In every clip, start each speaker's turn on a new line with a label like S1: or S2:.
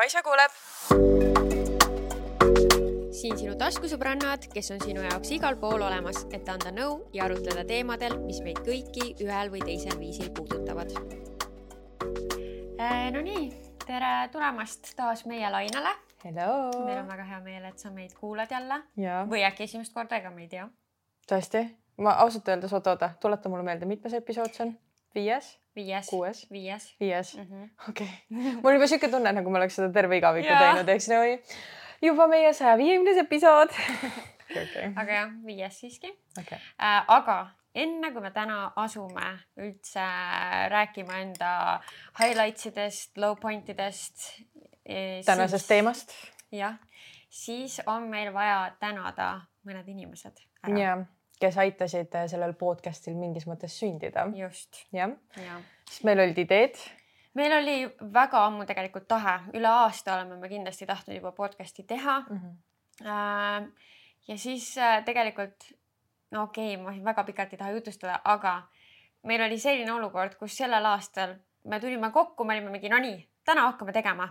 S1: Kaisa kuuleb.
S2: siin sinu taskusõbrannad, kes on sinu jaoks igal pool olemas, et anda nõu ja arutleda teemadel, mis meid kõiki ühel või teisel viisil puudutavad. Nonii, tere tulemast taas meie lainele. Meil on väga hea meel, et sa meid kuulad jälle
S1: jaa,
S2: või äkki esimest korda, ega me ei tea.
S1: tõesti, ma ausalt öeldes, oota, oota, tuleta mulle meelde, mitmes episood see on? Viies,
S2: viies,
S1: kuues,
S2: viies
S1: viies.
S2: -hmm.
S1: okei okay. mul juba siuke tunne, nagu ma oleks seda terve igaviku teinud, eks nii. juba meie saja viiekümnes episood. okei,
S2: aga jah, viies siiski
S1: okei.
S2: äh,. aga enne kui me täna asume üldse rääkima enda highlights idest, low point idest.
S1: tänasest. teemast.
S2: jah, siis on meil vaja tänada mõned inimesed ära.
S1: ja kes aitasid äh, sellel podcast'il mingis mõttes sündida.
S2: just,
S1: jah,
S2: ja
S1: sest meil olid ideed.
S2: meil oli väga ammu tegelikult tahe, üle aasta oleme me kindlasti tahtnud juba podcast'i teha äh,. ja siis äh, tegelikult no okei okay,, ma väga pikalt ei taha jutustada, aga meil oli selline olukord, kus sellel aastal me tulime kokku, me olime mingi no nii, täna hakkame tegema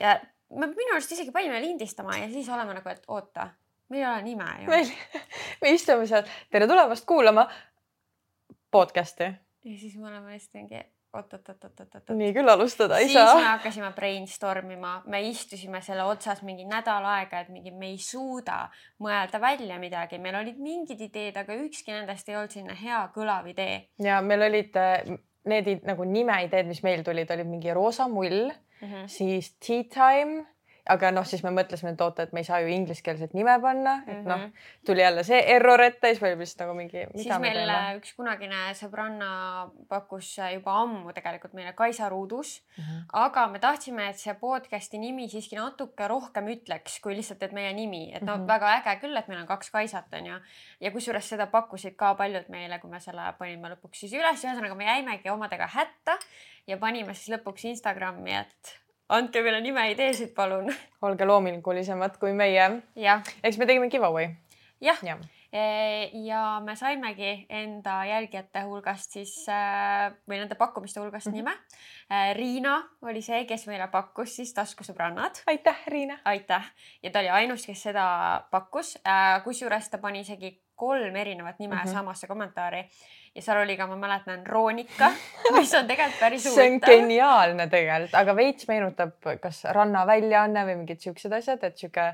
S2: ja me minu arust isegi panime lindistama ja siis oleme nagu, et oota, meil ei ole nime ju.
S1: meil, me istume seal, tere tulemast kuulama podcast'i.
S2: ja siis me oleme hästi mingi oot-oot-oot-oot-oot.
S1: nii küll alustada ei
S2: siis me
S1: saa.
S2: hakkasime brainstorm ima, me istusime selle otsas mingi nädal aega, et mingi me ei suuda mõelda välja midagi, meil olid mingid ideed, aga ükski nendest ei olnud selline hea kõlav idee
S1: ja meil olid äh, need nagu nimeideed, mis meil tulid, olid mingi roosa mull,
S2: mm. -hmm.
S1: siis tea time, aga noh, siis me mõtlesime, et oota, et me ei saa ju ingliskeelset nime panna, et noh, tuli jälle see error ette, siis olime lihtsalt nagu mingi,
S2: Mhm. siis meil
S1: teeme.
S2: üks kunagine sõbranna pakkus juba ammu tegelikult meile Kaisa Ruudus, aga me tahtsime, et see podcast'i nimi siiski natuke rohkem ütleks kui lihtsalt, et meie nimi, et no mm
S1: Mhm.
S2: -hmm. väga äge küll, et meil on kaks Kaisat onju. ja kusjuures seda pakkusid ka paljud meile, kui me selle panime lõpuks siis üles, ühesõnaga me jäimegi omadega hätta ja panime siis lõpuks Instagrami, et andke meile nimeideesid, palun.
S1: olge loomingulisemad kui meie. eks me tegime giveaway.
S2: jah
S1: jah,
S2: E, ja me saimegi enda jälgijate hulgast siis äh, või nende pakkumiste hulgast mm -hmm. nime. Riina oli see, kes meile pakkus siis taskusõbrannad,
S1: aitäh, Riina.
S2: aitäh ja ta oli ainus, kes seda pakkus. kusjuures ta pani isegi kolm erinevat nime mm. -hmm. samasse kommentaari ja seal oli ka, ma mäletan, Roonika, mis on tegelikult päris
S1: see on
S2: huvitav.
S1: geniaalne tegelikult, aga veits meenutab kas rannaväljaanne või mingid siuksed asjad, et sihuke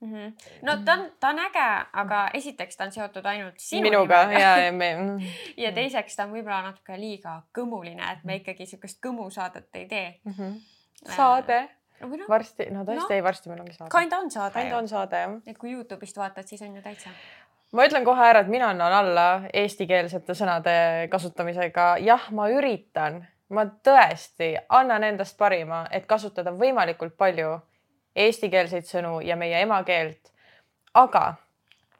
S2: Mm -hmm. no ta on, ta on äge, aga esiteks ta on seotud ainult sinu
S1: minuga ja, ja me mm.
S2: ja teiseks ta on võib-olla natuke liiga kõmuline, et me ikkagi siukest kõmusaadet ei tee.
S1: mm. -hmm. saade
S2: või noh,
S1: varsti, no tõesti
S2: No.
S1: no. ei, varsti meil ongi saade.
S2: kinda on saade ju
S1: on. saade jah.
S2: et kui Youtube'ist vaatad, siis on ju täitsa.
S1: Ma ütlen kohe ära, et mina annan alla eestikeelsete sõnade kasutamisega. jah, ma üritan, ma tõesti annan endast parima, et kasutada võimalikult palju eestikeelseid sõnu ja meie emakeelt. aga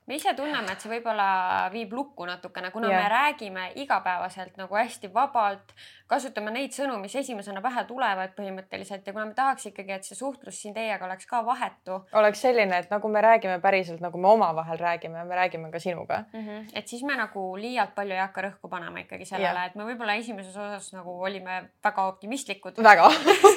S2: me ise tunneme, et see võib-olla viib lukku natukene, kuna
S1: Jah.
S2: me räägime igapäevaselt nagu hästi vabalt, kasutame neid sõnu, mis esimesena pähe tulevad põhimõtteliselt ja kuna me tahaks ikkagi, et see suhtlus siin teiega oleks ka vahetu
S1: oleks selline, et nagu me räägime päriselt, nagu me omavahel räägime, me räägime ka sinuga.
S2: mm, -hmm. et siis me nagu liialt palju ei hakka rõhku panema ikkagi sellele, et me võib-olla esimeses osas nagu olime väga optimistlikud
S1: väga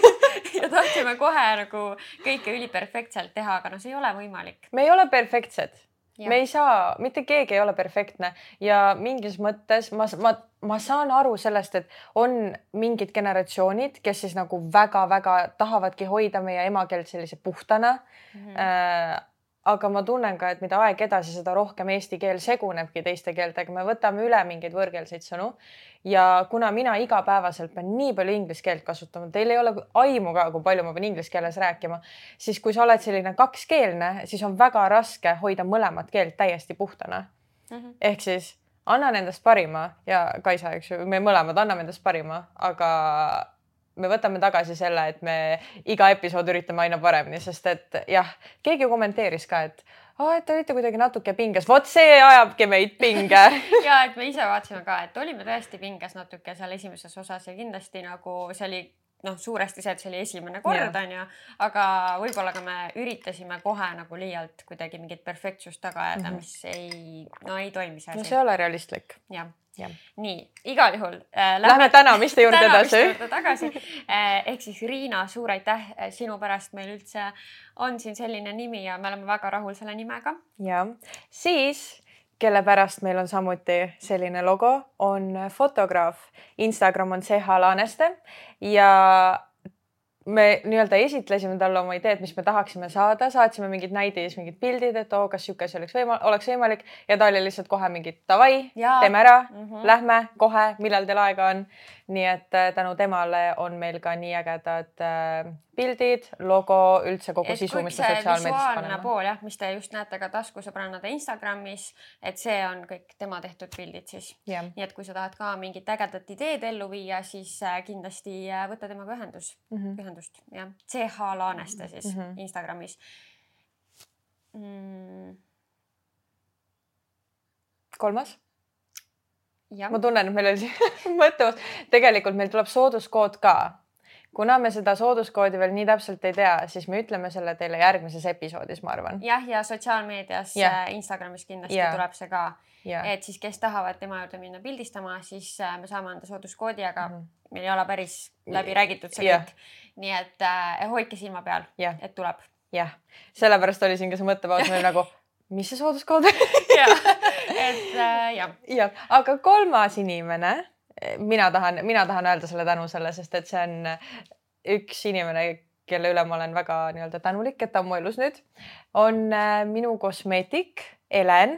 S2: ja tahtsime kohe nagu kõike üliperfektselt teha, aga no see ei ole võimalik.
S1: me ei ole perfektsed. Me ei saa, mitte keegi ei ole perfektne. Ja mingis mõttes ma, ma, ma saan aru sellest, et on mingid generatsioonid, kes siis nagu väga-väga tahavadki hoida meie emakeelt sellise puhtana.
S2: Mm -hmm.
S1: äh, aga ma tunnen ka, et mida aeg edasi, seda rohkem eesti keel segunebki teiste keeltega, me võtame üle mingeid võõrkeelseid sõnu ja kuna mina igapäevaselt pean nii palju inglise keelt kasutama, teil ei ole aimu ka, kui palju ma pean inglise keeles rääkima, siis kui sa oled selline kakskeelne, siis on väga raske hoida mõlemat keelt täiesti puhtana.
S2: Mm -hmm.
S1: ehk siis annan endast parima ja Kaisa, eks ju, me mõlemad anname endast parima, aga me võtame tagasi selle, et me iga episood üritame aina paremini, sest et jah, keegi kommenteeris ka, et aa, et te olite kuidagi natuke pinges, vot see ajabki meid pinge.
S2: ja et me ise vaatasime ka, et olime tõesti pinges natuke seal esimeses osas ja kindlasti nagu see oli noh, suuresti see, et see oli esimene kord onju, aga võib-olla ka me üritasime kohe nagu liialt kuidagi mingit perfektsust taga ajada mm. -hmm. mis ei, no ei toimi see
S1: no
S2: asi
S1: see ei ole realistlik.
S2: jah, nii, igal juhul
S1: äh,. Lähme tänamiste juurde edasi.
S2: tagasi äh, ehk siis Riina, suur aitäh äh, sinu pärast meil üldse on siin selline nimi ja me oleme väga rahul selle nimega.
S1: ja siis kelle pärast meil on samuti selline logo, on fotograaf. Instagram on CH Laaneste ja me nii-öelda esitlesime talle oma ideed, mis me tahaksime saada, saatsime mingid näidis, mingid pildid, et oo, kas sihuke asi oleks võimalik, oleks võimalik ja ta oli lihtsalt kohe mingi davai, teeme ära mm, -hmm. lähme kohe, millal teil aega on. Nii et äh, tänu temale on meil ka nii ägedad äh, pildid, logo, üldse kogu et sisu, mis ta sotsiaalmeedias
S2: paneme. pool jah, mis te just näete ka taskusõbrannade Instagramis, et see on kõik tema tehtud pildid siis. nii et kui sa tahad ka mingit ägedat ideed ellu viia, siis äh, kindlasti võta temaga ühendus mm, -hmm. ühendust jah, CH Laaneste siis mm -hmm. Instagramis
S1: mm.. kolmas ma tunnen, et meil oli mõte, tegelikult meil tuleb sooduskood ka. kuna me seda sooduskoodi veel nii täpselt ei tea, siis me ütleme selle teile järgmises episoodis, ma arvan.
S2: jah, ja sotsiaalmeedias ja. Äh, Instagramis kindlasti ja. tuleb see ka. et siis, kes tahavad tema juurde minna pildistama, siis äh, me saame anda sooduskoodi, aga mm -hmm. meil ei ole päris läbi räägitud see kõik. nii et äh, hoidke silma peal, et tuleb.
S1: jah, sellepärast oli siin ka see mõttepaus meil nagu mis see sooduskood
S2: jah, et äh, jah.
S1: jah, aga kolmas inimene, mina tahan, mina tahan öelda selle tänu selle, sest et see on üks inimene, kelle üle ma olen väga nii-öelda tänulik, et ta on mu elus nüüd, on äh, minu kosmeetik Helen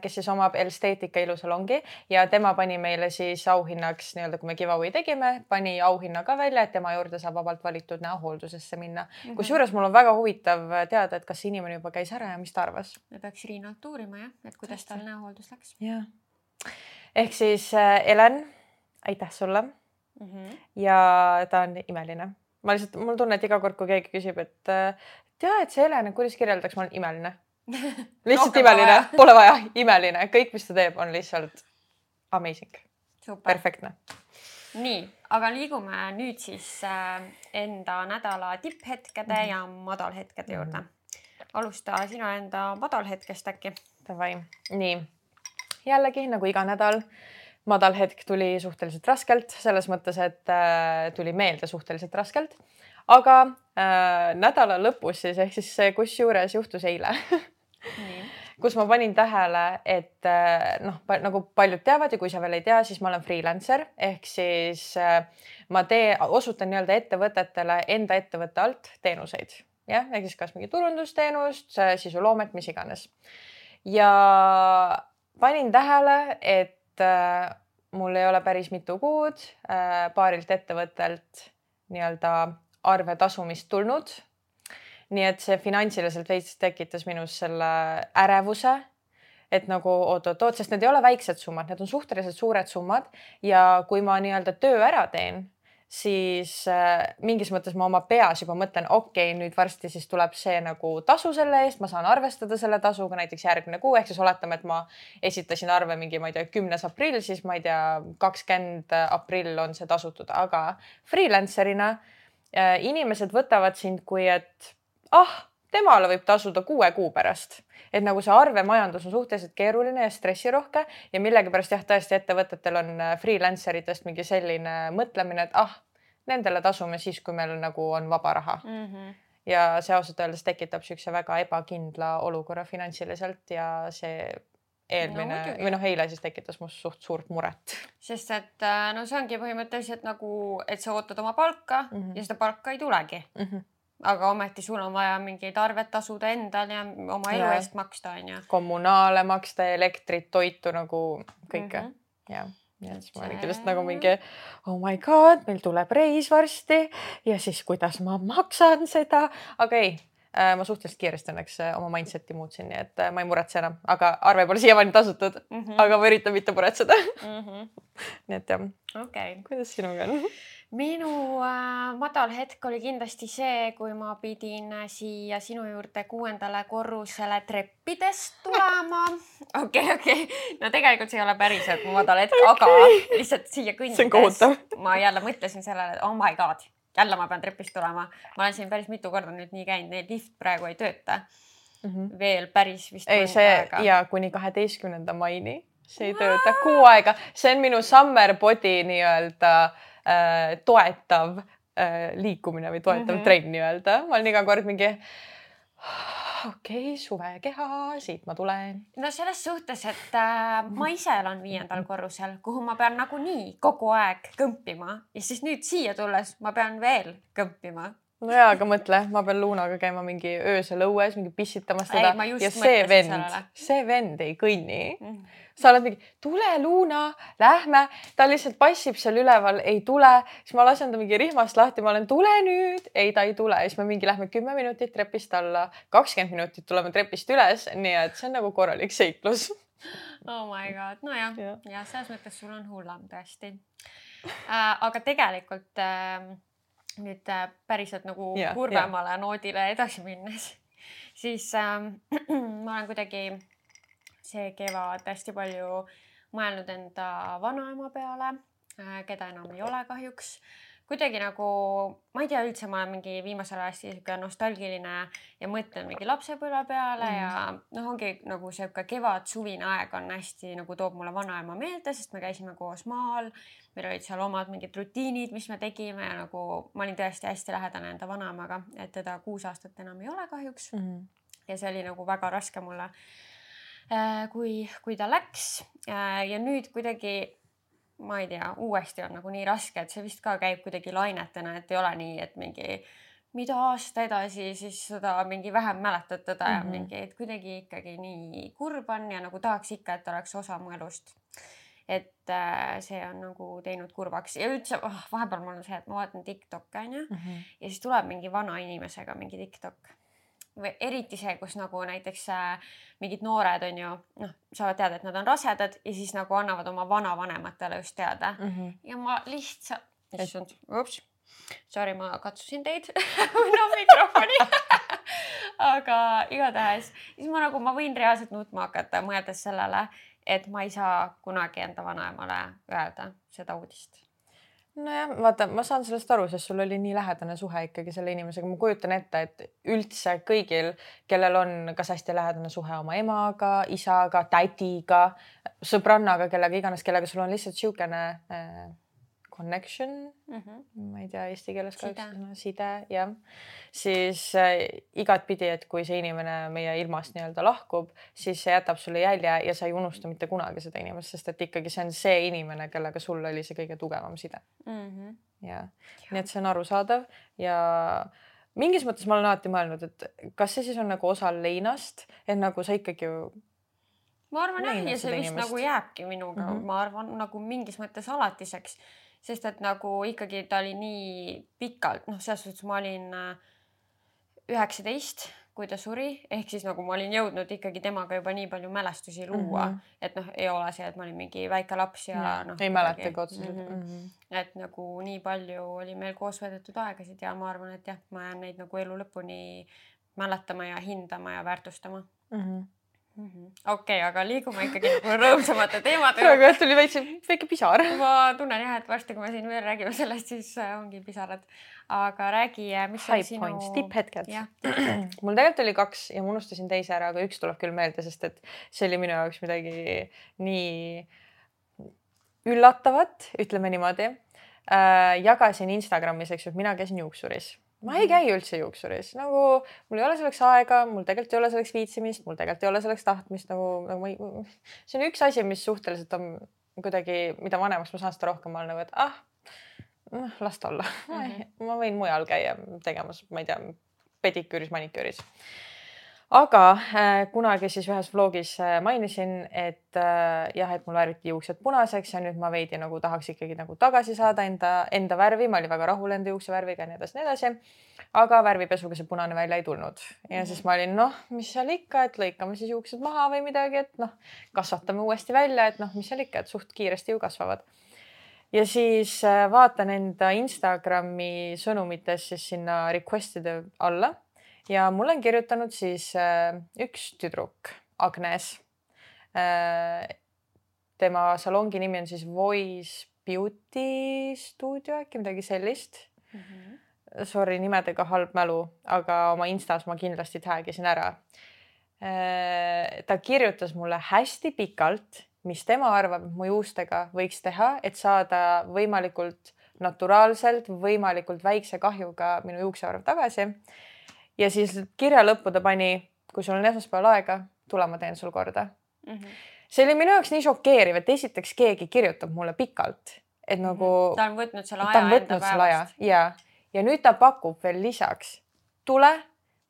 S1: kes siis omab Elsteetika ilusalongi ja tema pani meile siis auhinnaks nii-öelda, kui me giveaway tegime, pani auhinna ka välja, et tema juurde saab vabalt valitud näohooldusesse minna mm -hmm.. kusjuures mul on väga huvitav teada, et kas inimene juba käis ära ja mis ta arvas.
S2: me peaks Riinalt uurima jah, et kuidas tal näohooldus läks.
S1: jah. ehk siis äh, Helen, aitäh sulle mm. -hmm. ja ta on imeline. ma lihtsalt, mul tunne, et iga kord, kui keegi küsib, et äh, tea, et see Helen, kuidas kirjeldaks, ma olen imeline lihtsalt imeline, pole vaja, imeline, kõik, mis ta teeb, on lihtsalt amazing. perfektne.
S2: nii, aga liigume nüüd siis äh, enda nädala tipphetkede mm -hmm. ja madalhetkede juurde mm. -hmm. alusta sina enda madalhetkest äkki.
S1: Davai, nii jällegi nagu iga nädal madal hetk tuli suhteliselt raskelt, selles mõttes, et äh, tuli meelde suhteliselt raskelt aga äh, nädala lõpus siis ehk siis kusjuures juhtus eile. Kus ma panin tähele, et äh, noh, nagu paljud teavad ja kui sa veel ei tea, siis ma olen freelancer. Ehk siis äh, ma tee, osutan nii-öelda ettevõtetele enda ettevõtte alt teenuseid, jah, ehk siis kas mingi turundusteenust, sisuloomet, mis iganes. ja panin tähele, et äh, mul ei ole päris mitu kuud paarilt ettevõttelt nii-öelda arve tasumist tulnud. nii et see finantsiliselt veits tekitas minus selle ärevuse, et nagu oot-oot-oot, sest need ei ole väiksed summad, need on suhteliselt suured summad ja kui ma nii-öelda töö ära teen siis äh, mingis mõttes ma oma peas juba mõtlen, okei okay,, nüüd varsti siis tuleb see nagu tasu selle eest, ma saan arvestada selle tasuga näiteks järgmine kuu, ehk siis oletame, et ma esitasin arve mingi, ma ei tea, kümnes aprill, siis ma ei tea, kakskümmend aprill on see tasutud, aga freelancer'ina äh, inimesed võtavad sind kui, et ah, temale võib tasuda kuue kuu pärast, et nagu see arvemajandus on suhteliselt keeruline ja stressirohke ja millegipärast jah, tõesti ettevõtetel on äh, freelancer itest mingi selline mõtlemine, et ah, nendele tasume siis, kui meil nagu on vaba raha mm. -hmm ja see ausalt öeldes tekitab niisuguse väga ebakindla olukorra finantsiliselt ja see eelmine no, või noh, eile siis tekitas must suht suurt muret.
S2: sest et äh, no see ongi põhimõtteliselt nagu, et sa ootad oma palka mm -hmm. ja seda palka ei tulegi mm. -hmm. aga ometi sul on vaja mingeid arved tasuda endal ja oma elu ja. eest maksta, onju.
S1: kommunaale maksta, elektrit, toitu nagu kõike mm, -hmm. jah ja siis ma olingi lihtsalt nagu mingi oh my god, meil tuleb reis varsti ja siis kuidas ma maksan seda, aga ei ma suhteliselt kiiresti õnneks äh, oma mindset'i muutsin, nii et äh, ma ei muretse enam, aga arve pole siiamaani tasutud mm. -hmm. aga ma üritan mitte muretseda mm. -hmm. nii et jah
S2: okay..
S1: kuidas sinuga on?
S2: minu äh, madal hetk oli kindlasti see, kui ma pidin siia sinu juurde kuuendale korrusele treppidest tulema. okei, okei, no tegelikult see ei ole päriselt mu madal hetk okay., aga lihtsalt siia kõndides ma jälle mõtlesin sellele, et oh my god jälle ma pean trepist tulema. ma olen siin päris mitu korda nüüd nii käinud, neil lift praegu ei tööta mm. -hmm. veel päris vist.
S1: ei, see aega. ja kuni kaheteistkümnenda maini see ei tööta, kuu aega, see on minu summer body nii-öelda äh, toetav äh, liikumine või toetav mm -hmm. trenn nii-öelda. ma olen iga kord mingi okei okay,, suvekeha, siit ma tulen.
S2: no selles suhtes, et äh, ma ise elan viiendal korrusel, kuhu ma pean nagunii kogu aeg kõmpima. Ja siis nüüd siia tulles ma pean veel kõmpima
S1: no jaa, aga mõtle, ma pean Luunaga käima mingi öösel õues mingi pissitamas teda. ja see vend, see vend ei kõnni. Mm. sa oled mingi, tule Luuna, lähme, ta lihtsalt passib seal üleval, ei tule, siis ma lasen ta mingi rihmast lahti, ma olen, tule nüüd, ei, ta ei tule, siis me mingi lähme kümme minutit trepist alla, kakskümmend minutit tuleme trepist üles, nii et see on nagu korralik seiklus.
S2: oh my god, nojah ja., ja selles mõttes sul on hullem tõesti. Äh,. aga tegelikult äh, nüüd äh, päriselt nagu yeah, kurvemale yeah. noodile edasi minnes, siis äh, ma olen kuidagi see kevad hästi palju mõelnud enda vanaema peale äh,, keda enam ei ole kahjuks kuidagi nagu, ma ei tea üldse, ma olen mingi viimasel ajal hästi sihuke nostalgiline ja mõtlen mingi lapsepõlve peale mm. ja noh, ongi nagu sihuke kevad-suvine aeg on hästi nagu toob mulle vanaema meelde, sest me käisime koos maal. meil olid seal omad mingid rutiinid, mis me tegime ja nagu ma olin tõesti hästi lähedane enda vanaemaga, et teda kuus aastat enam ei ole kahjuks mm. ja see oli nagu väga raske mulle äh, kui, kui ta läks äh, ja nüüd kuidagi ma ei tea, uuesti on nagu nii raske, et see vist ka käib kuidagi lainetena, et ei ole nii, et mingi mida aasta edasi, siis seda mingi vähem mäletad teda mm -hmm. ja mingi, et kuidagi ikkagi nii kurb on ja nagu tahaks ikka, et oleks osa mu elust. et äh, see on nagu teinud kurvaks ja üldse oh, vahepeal mul on see, et ma vaatan Tiktoki onju mm -hmm. ja siis tuleb mingi vana inimesega mingi Tiktok või eriti see, kus nagu näiteks äh, mingid noored on ju noh, saavad teada, et nad on rasedad ja siis nagu annavad oma vanavanematele just teada mm. -hmm. ja ma lihtsalt, issand, ups, sorry, ma katsusin teid no mikrofoni aga igatahes, siis ma nagu, ma võin reaalselt nutma hakata, mõeldes sellele, et ma ei saa kunagi enda vanaemale öelda seda uudist
S1: nojah, vaata, ma saan sellest aru, sest sul oli nii lähedane suhe ikkagi selle inimesega, ma kujutan ette, et üldse kõigil, kellel on kas hästi lähedane suhe oma emaga, isaga, tädiga, sõbrannaga, kellega iganes, kellega sul on lihtsalt niisugune äh, connection mm, -hmm. ma ei tea eesti keeles ka üks sõna, side, jah. siis äh, igatpidi, et kui see inimene meie ilmast nii-öelda lahkub, siis see jätab sulle jälje ja sa ei unusta mitte kunagi seda inimest, sest et ikkagi see on see inimene, kellega sul oli see kõige tugevam side mm. -hmm. ja nii et see on arusaadav ja mingis mõttes ma olen alati mõelnud, et kas see siis on nagu osa leinast, et nagu sa ikkagi ju
S2: ma arvan jah, ja see vist inimest. nagu jääbki minuga mm, -hmm. ma arvan nagu mingis mõttes alatiseks sest et nagu ikkagi ta oli nii pikalt, noh, selles suhtes ma olin äh, üheksateist, kui ta suri, ehk siis nagu ma olin jõudnud ikkagi temaga juba nii palju mälestusi luua mm, -hmm. et noh, ei ole see, et ma olin mingi väike laps ja mm, noh.
S1: ei mäletagi otseselt mm.
S2: -hmm. et nagu nii palju oli meil koos veedetud aegasid ja ma arvan, et jah, ma jään neid nagu elu lõpuni mäletama ja hindama ja väärtustama mm. -hmm Mm -hmm. Okei okay,, aga liigume ikkagi nagu rõõmsamate teemade
S1: juurde. praegu tuli väikse, väike pisar.
S2: ma tunnen jah, et varsti, kui me siin veel räägime sellest, siis äh, ongi pisarad. aga räägi, äh, mis
S1: High sinu... points, tipphetked. mul tegelikult oli kaks ja ma unustasin teise ära, aga üks tuleb küll meelde, sest et see oli minu jaoks midagi nii üllatavat, ütleme niimoodi äh,. jagasin Instagramis, eks ju, et mina käisin juuksuris ma ei käi üldse juuksuris, nagu mul ei ole selleks aega, mul tegelikult ei ole selleks viitsimist, mul tegelikult ei ole selleks tahtmist nagu, nagu ma ei, see on üks asi, mis suhteliselt on kuidagi, mida vanemaks ma saan, seda rohkem ma olen nagu, et ah, noh, las ta olla. Mm, -hmm. ma võin mujal käia tegemas, ma ei tea, pediküüris, maniküüris aga äh, kunagi siis ühes vlogis äh, mainisin, et äh, jah, et mul värviti juuksed punaseks ja nüüd ma veidi nagu tahaks ikkagi nagu tagasi saada enda, enda värvi, ma olin väga rahul enda juuksevärviga ja nii edasi, nii edasi. aga värvipesuga see punane välja ei tulnud ja mm. siis ma olin noh, mis seal ikka, et lõikame siis juuksed maha või midagi, et noh, kasvatame uuesti välja, et noh, mis seal ikka, et suht kiiresti ju kasvavad ja siis vaatan enda Instagrami sõnumites siis sinna request'ide alla ja mulle on kirjutanud siis äh, üks tüdruk, Agnes äh,. tema salongi nimi on siis Voice Beauty stuudio äkki midagi sellist mm. -hmm. Sorry, nimedega halb mälu, aga oma Instas ma kindlasti tag isin ära äh,. ta kirjutas mulle hästi pikalt mis tema arvab, mu juustega võiks teha, et saada võimalikult naturaalselt, võimalikult väikse kahjuga minu juuksevarv tagasi. Ja siis kirja lõppu ta pani, kui sul on esmaspäeval aega, tule, ma teen sul korda mm. -hmm. see oli minu jaoks nii šokeeriv, et esiteks keegi kirjutab mulle pikalt, et mhm. nagu mm. -hmm.
S2: ta on võtnud selle aja. selle aja
S1: ja, ja nüüd ta pakub veel lisaks, tule,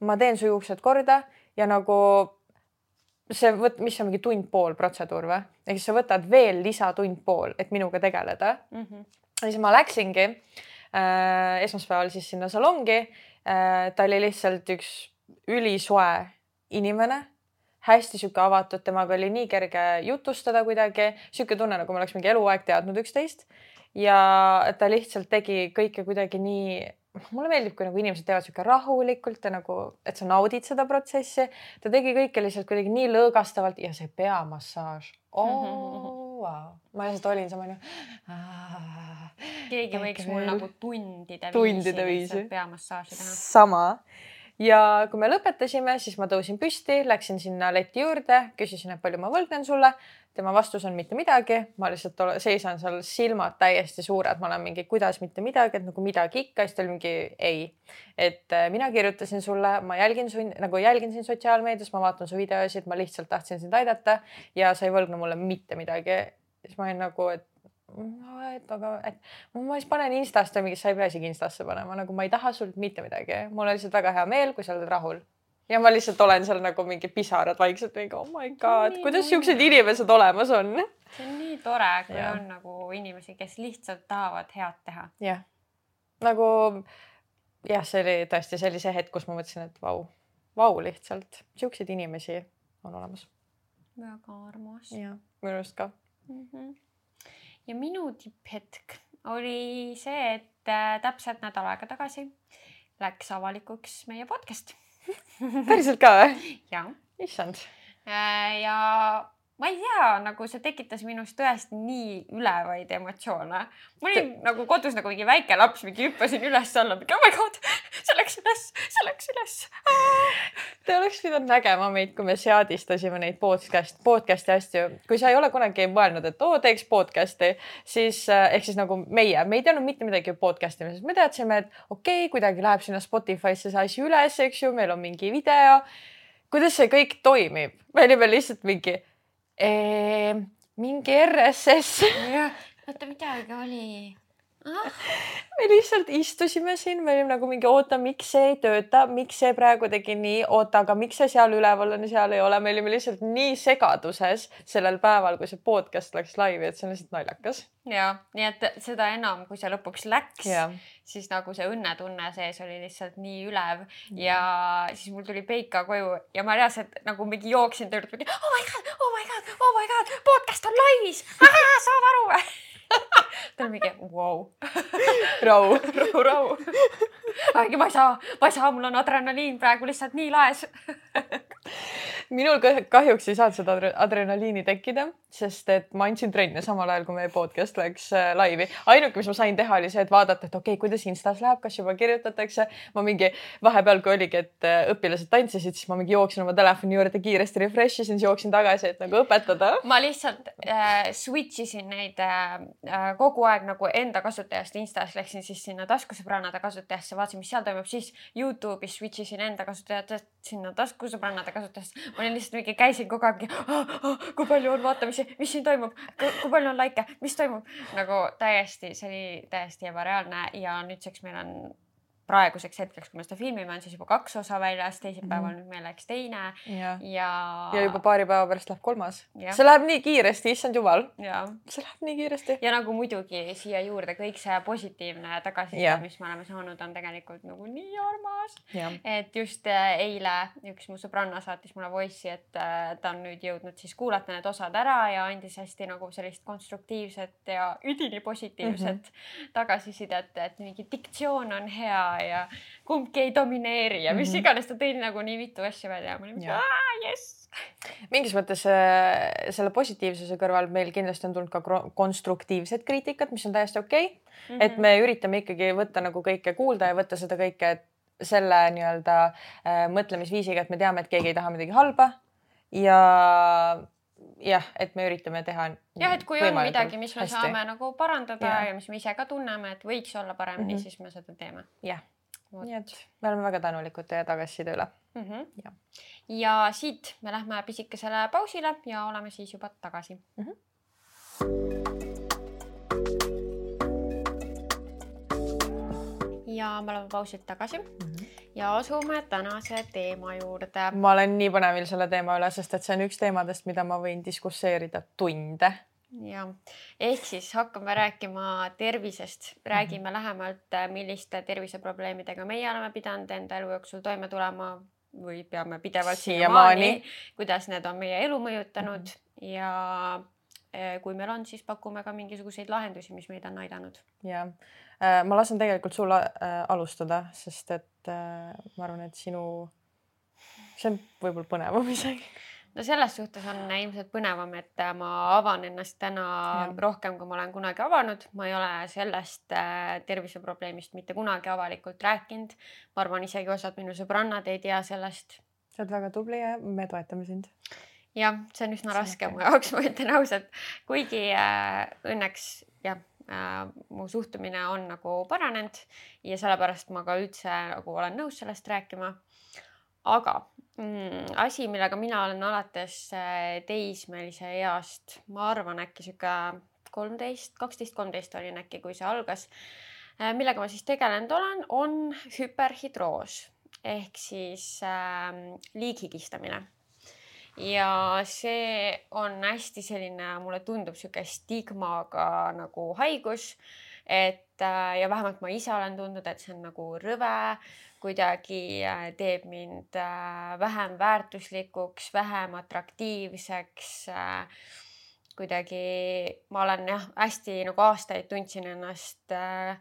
S1: ma teen su juuksed korda ja nagu see võt-, mis on mingi tund-pool protseduur või? ehk siis sa võtad veel lisatund-pool, et minuga tegeleda mm. -hmm. ja siis ma läksingi äh, esmaspäeval siis sinna salongi. Ta oli lihtsalt üks ülisoe inimene, hästi sihuke avatud, temaga oli nii kerge jutustada kuidagi, sihuke tunne, nagu me oleks mingi eluaeg teadnud üksteist. ja ta lihtsalt tegi kõike kuidagi nii mulle meeldib, kui nagu inimesed teevad sihuke rahulikult ja nagu, et sa naudid seda protsessi. ta tegi kõike lihtsalt kuidagi nii lõõgastavalt ja see peamassaaž oh,. Wow. ma lihtsalt olin sama onju.
S2: keegi võiks mul nagu tundide,
S1: tundide viisi.
S2: peamassaaži teha.
S1: sama ja kui me lõpetasime, siis ma tõusin püsti, läksin sinna leti juurde, küsisin, et palju ma võlgnen sulle. Tema vastus on mitte midagi, ma lihtsalt ole, seisan seal, silmad täiesti suured, ma olen mingi, kuidas mitte midagi, et nagu midagi ikka, siis ta oli mingi ei. et äh, mina kirjutasin sulle, ma jälgin su, nagu jälgin sind sotsiaalmeedias, ma vaatan su videosid, ma lihtsalt tahtsin sind aidata ja sa ei võlgna mulle mitte midagi. siis ma olin nagu, et no et aga, et ma siis panen Instasse mingi, sa ei pea isegi Instasse panema, nagu ma ei taha sult mitte midagi, mul on lihtsalt väga hea meel, kui sa oled rahul. Ja ma lihtsalt olen seal nagu mingi pisarad vaikselt mingi oh my god, kuidas siuksed inimesed olemas on.
S2: see on nii tore, kui ja. on nagu inimesi, kes lihtsalt tahavad head teha.
S1: jah, nagu jah, see oli tõesti, see oli see hetk, kus ma mõtlesin, et vau, vau lihtsalt siukseid inimesi on olemas.
S2: väga armas.
S1: jah, minu arust ka
S2: mm. -hmm ja minu tipphetk oli see, et äh, täpselt nädal aega tagasi läks avalikuks meie podcast
S1: päriselt ka või? issand.
S2: Äh, ja ma ei tea, nagu see tekitas minus tõesti nii ülevaid emotsioone. ma olin Te... nagu kodus nagu mingi väike laps, mingi hüppasin üles-alla, mingi oh my god, see läks üles, see läks üles.
S1: Te oleks pidanud nägema meid, kui me seadistasime neid podcast, podcast'i asju. kui sa ei ole kunagi mõelnud, et oo, teeks podcast'i, siis eh, ehk siis nagu meie, me ei teadnud mitte midagi podcast imisest, me teadsime, et okei okay,, kuidagi läheb sinna Spotify'sse see asi üles, eks ju, meil on mingi video. kuidas see kõik toimib? me olime lihtsalt mingi eee, mingi RSS.
S2: oota midagi oli.
S1: me lihtsalt istusime siin, me olime nagu mingi oota, miks see ei tööta, miks see praegu tegi nii, oota, aga miks see seal üleval on ja seal ei ole, me olime lihtsalt nii segaduses sellel päeval, kui see podcast läks laivi, et see on lihtsalt naljakas.
S2: ja nii et seda enam, kui see lõpuks läks, siis nagu see õnnetunne sees oli lihtsalt nii ülev ja siis mul tuli Peika koju ja ma reaalselt nagu mingi jooksin ta juurde, oh my god, oh my god, oh my god, podcast on laivis, saad aru või? ta oli mingi vau.
S1: rahu,
S2: rahu, rahu. ma ei saa, ma ei saa, mul on adrenaliin praegu lihtsalt nii laes
S1: minul kahjuks ei saanud seda adrenaliini tekkida, sest et ma andsin trenne samal ajal, kui meie podcast läks äh, laivi. ainuke, mis ma sain teha, oli see, et vaadata, et okei okay,, kuidas Instas läheb, kas juba kirjutatakse. ma mingi vahepeal, kui oligi, et äh, õpilased tantsisid, siis ma mingi jooksin oma telefoni juurde kiiresti refresh isin, siis jooksin tagasi, et nagu õpetada.
S2: ma lihtsalt äh, switch isin neid äh, kogu aeg nagu enda kasutajast Instas, läksin siis sinna taskusõbrannade kasutajasse, vaatasin, mis seal toimub, siis Youtube'is switch isin enda kasutajatest sinna taskusõbrannade kasutajasse ma olin lihtsalt mingi, käisin kogu aeg oh,, oh, kui palju on vaatamisi, mis siin toimub, kui palju on likee, mis toimub? Nagu täiesti, see oli täiesti ebareaalne ja nüüdseks meil on praeguseks hetkeks, kui me seda filmime, on siis juba kaks osa väljas, teisipäeval mm -hmm. nüüd meil läks teine ja,
S1: ja. ja juba paari päeva pärast läheb kolmas. see läheb nii kiiresti, issand jumal. see läheb nii kiiresti.
S2: ja nagu muidugi siia juurde kõik see positiivne tagasiside, mis me oleme saanud, on tegelikult nagu nii armas. et just äh, eile üks mu sõbranna saatis mulle voice'i, et äh, ta on nüüd jõudnud siis kuulata need osad ära ja andis hästi nagu sellist konstruktiivset ja üdini positiivset mm -hmm. tagasisidet, et mingi diktsioon on hea ja kumbki ei domineeri ja mis mm -hmm. iganes, ta tõi nagu nii mitu asja välja ja ma olin mingi jess.
S1: mingis mõttes äh, selle positiivsuse kõrval meil kindlasti on tulnud ka konstruktiivset kriitikat, mis on täiesti okei okay. mm. -hmm. et me üritame ikkagi võtta nagu kõike kuulda ja võtta seda kõike selle nii-öelda äh, mõtlemisviisiga, et me teame, et keegi ei taha midagi halba ja jah, et me üritame teha.
S2: jah, et kui on midagi, mis me hästi. saame nagu parandada ja. ja mis me ise ka tunneme, et võiks olla paremini mm, -hmm. siis me seda teeme.
S1: jah, nii et me oleme väga tänulikud teie tagasiside üle mm.
S2: -hmm. ja. ja siit me lähme pisikesele pausile ja oleme siis juba tagasi mm. -hmm. ja me oleme pausilt tagasi mm. -hmm ja asume tänase teema juurde.
S1: ma olen nii põnevil selle teema üle, sest et see on üks teemadest, mida ma võin diskusseerida tunde.
S2: ja ehk siis hakkame rääkima tervisest, räägime mm -hmm. lähemalt, milliste terviseprobleemidega meie oleme pidanud enda elu jooksul toime tulema või peame pidevalt siiamaani, kuidas need on meie elu mõjutanud mm -hmm. ja eh, kui meil on, siis pakume ka mingisuguseid lahendusi, mis meid on aidanud.
S1: ja Äh, ma lasen tegelikult sul äh, alustada, sest et äh, ma arvan, et sinu, see on võib-olla põnevam isegi.
S2: no selles suhtes on ilmselt põnevam, et ma avan ennast täna ja. rohkem, kui ma olen kunagi avanud. ma ei ole sellest terviseprobleemist mitte kunagi avalikult rääkinud. ma arvan, isegi osad minu sõbrannad ei tea sellest.
S1: sa oled väga tubli ja me toetame sind
S2: jah, see on üsna raske mu jaoks, ma ütlen ausalt, kuigi äh, õnneks jah Äh, mu suhtumine on nagu paranenud ja sellepärast ma ka üldse nagu olen nõus sellest rääkima. aga mm, asi, millega mina olen alates äh, teismelise east, ma arvan, äkki sihuke kolmteist, kaksteist, kolmteist olin äkki, kui see algas, äh, millega ma siis tegelenud olen, on hüperhidroos ehk siis äh, liighigistamine ja see on hästi selline, mulle tundub sihuke stigmaga nagu haigus. et äh, ja vähemalt ma ise olen tundnud, et see on nagu rõve, kuidagi äh, teeb mind äh, vähem väärtuslikuks, vähem atraktiivseks kuidagi ma olen jah, hästi nagu aastaid tundsin ennast äh,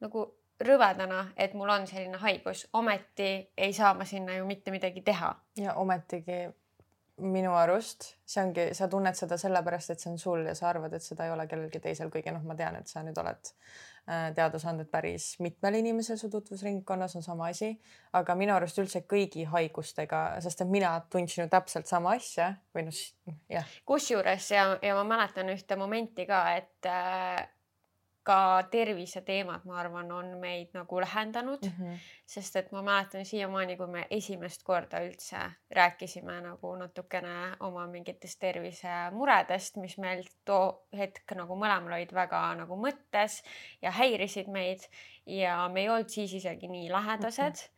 S2: nagu rõvedana, et mul on selline haigus, ometi ei saa ma sinna ju mitte midagi teha.
S1: ja ometigi minu arust see ongi, sa tunned seda sellepärast, et see on sul ja sa arvad, et seda ei ole kellelgi teisel, kuigi noh, ma tean, et sa nüüd oled äh, teada saanud, et päris mitmel inimesel su tutvusringkonnas on sama asi, aga minu arust üldse kõigi haigustega, sest et mina tundsin ju täpselt sama asja või noh, jah.
S2: kusjuures ja, ja ma mäletan ühte momenti ka, et äh, ka terviseteemad, ma arvan, on meid nagu lähendanud mm, -hmm. sest et ma mäletan siiamaani, kui me esimest korda üldse rääkisime nagu natukene oma mingitest tervisemuredest, mis meil too hetk nagu mõlemal olid väga nagu mõttes ja häirisid meid ja me ei olnud siis isegi nii lähedased mm. -hmm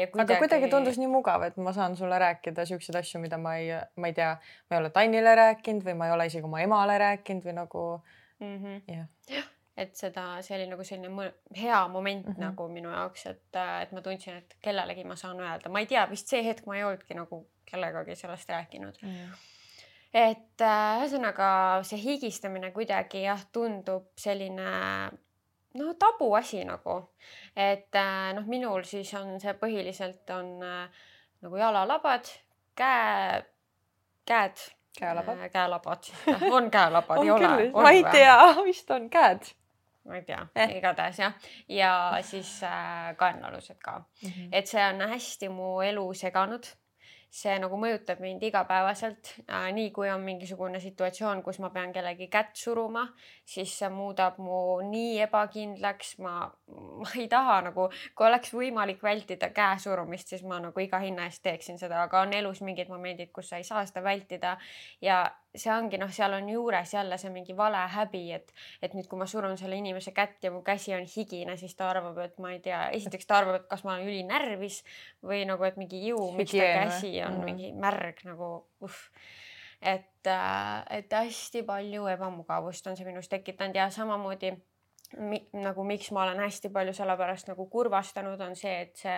S1: Ja kuidagi... aga kuidagi tundus nii mugav, et ma saan sulle rääkida siukseid asju, mida ma ei, ma ei tea, ma ei ole Tannile rääkinud või ma ei ole isegi oma emale rääkinud või nagu
S2: mm. -hmm. jah ja., et seda, see oli nagu selline hea moment mm -hmm. nagu minu jaoks, et, et ma tundsin, et kellelegi ma saan öelda, ma ei tea, vist see hetk ma ei olnudki nagu kellegagi sellest rääkinud mm. -hmm et äh, ühesõnaga äh, see higistamine kuidagi jah, tundub selline no tabuasi nagu, et äh, noh, minul siis on see põhiliselt on äh, nagu jalalabad, käe, käed
S1: käelabad
S2: äh,. käelabad on käelabad
S1: ei ole? ma ei tea, vist on käed.
S2: ma ei tea eh., igatahes jah, ja siis äh, kaenlaalused ka mm. -hmm. et see on hästi mu elu seganud see nagu mõjutab mind igapäevaselt äh,. nii kui on mingisugune situatsioon, kus ma pean kellegi kätt suruma, siis see muudab mu nii ebakindlaks, ma, ma ei taha nagu, kui oleks võimalik vältida käe surumist, siis ma nagu iga hinna eest teeksin seda, aga on elus mingid momendid, kus sa ei saa seda vältida ja see ongi noh, seal on juures jälle see mingi vale häbi, et, et nüüd, kui ma surun selle inimese kätt ja mu käsi on higine, siis ta arvab, et ma ei tea, esiteks ta arvab, et kas ma olen ülinärvis või nagu, et mingi ju, miks ta käsi on mm mingi märg nagu uh. et, äh, et hästi palju ebamugavust on see minus tekitanud ja samamoodi mi, nagu miks ma olen hästi palju sellepärast nagu kurvastanud, on see, et see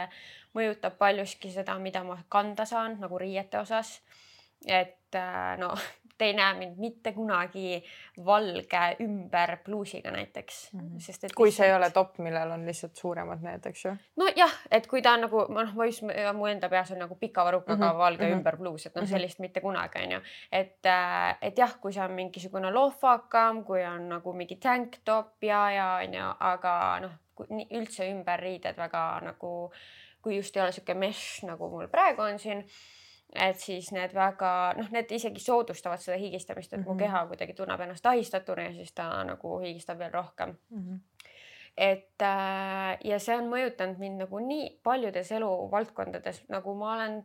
S2: mõjutab paljuski seda, mida ma kanda saan nagu riiete osas. et äh, no te ei näe mind mitte kunagi valge ümber pluusiga näiteks
S1: mm, -hmm. sest et kui lihtsalt... see ei ole topp, millel on lihtsalt suuremad need, eks ju.
S2: nojah, et kui ta on nagu noh, ma just mu enda peas on nagu pika varrukaga mm -hmm. valge mm -hmm. ümber pluus, et noh, mhm. sellist mitte kunagi onju, et, äh, et jah, kui see on mingisugune lohvakam, kui on nagu mingi tank top ja, ja onju, aga noh, üldse ümberriided väga nagu, kui just ei ole sihuke mesh nagu mul praegu on siin et siis need väga noh, need isegi soodustavad seda higistamist, et mm -hmm. mu mhm. keha kuidagi tunneb ennast ahistatuna ja siis ta nagu higistab veel rohkem mm. -hmm et äh, ja see on mõjutanud mind nagu nii paljudes eluvaldkondades, nagu ma olen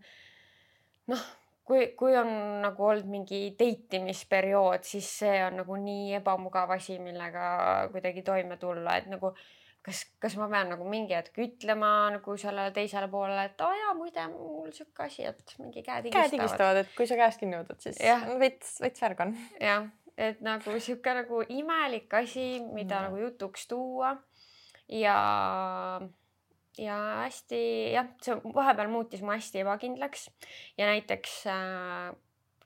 S2: noh, kui, kui on nagu olnud mingi date imisperiood, siis see on nagu nii ebamugav asi, millega kuidagi toime tulla, et nagu äh, kas, kas ma pean nagu mingi hetk ütlema nagu sellele teisele poolele, et aa oh, jaa, muide mul sihuke asi, et mingi käed higistavad.
S1: käed higistavad, et kui sa käest kinni võtad, siis ja. veits, veits värg on.
S2: jah, et nagu sihuke nagu imelik asi, mida mm. nagu jutuks tuua ja ja hästi jah, see vahepeal muutis mu hästi ebakindlaks ja näiteks äh,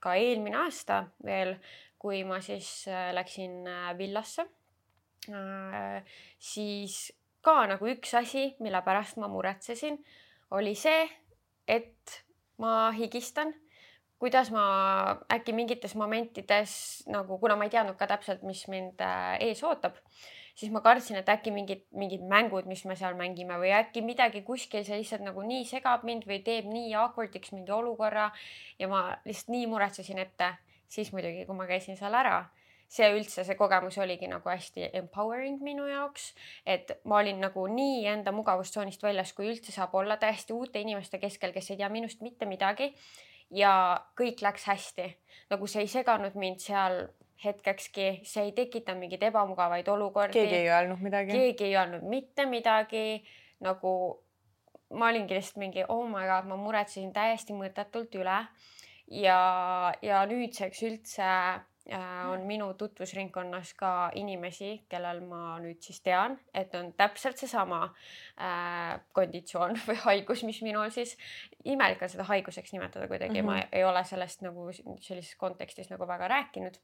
S2: ka eelmine aasta veel, kui ma siis äh, läksin äh, villasse siis ka nagu üks asi, mille pärast ma muretsesin, oli see, et ma higistan, kuidas ma äkki mingites momentides nagu, kuna ma ei teadnud ka täpselt, mis mind äh, ees ootab, siis ma kartsin, et äkki mingid, mingid mängud, mis me seal mängime või äkki midagi kuskil, see lihtsalt nagu nii segab mind või teeb nii awkward'iks mingi olukorra ja ma lihtsalt nii muretsesin ette, siis muidugi, kui ma käisin seal ära see üldse, see kogemus oligi nagu hästi empowering minu jaoks, et ma olin nagu nii enda mugavustsoonist väljas, kui üldse saab olla täiesti uute inimeste keskel, kes ei tea minust mitte midagi. ja kõik läks hästi, nagu see ei seganud mind seal hetkekski, see ei tekitanud mingeid ebamugavaid olukordi.
S1: keegi ei öelnud midagi.
S2: keegi ei öelnud mitte midagi, nagu ma olingi lihtsalt mingi oh my god, ma muretsesin täiesti mõttetult üle ja, ja nüüdseks üldse on minu tutvusringkonnas ka inimesi, kellel ma nüüd siis tean, et on täpselt seesama äh, konditsioon või haigus, mis minul siis, imelik on seda haiguseks nimetada kuidagi mm, -hmm. ma mhm. ei ole sellest nagu sellises kontekstis nagu väga rääkinud.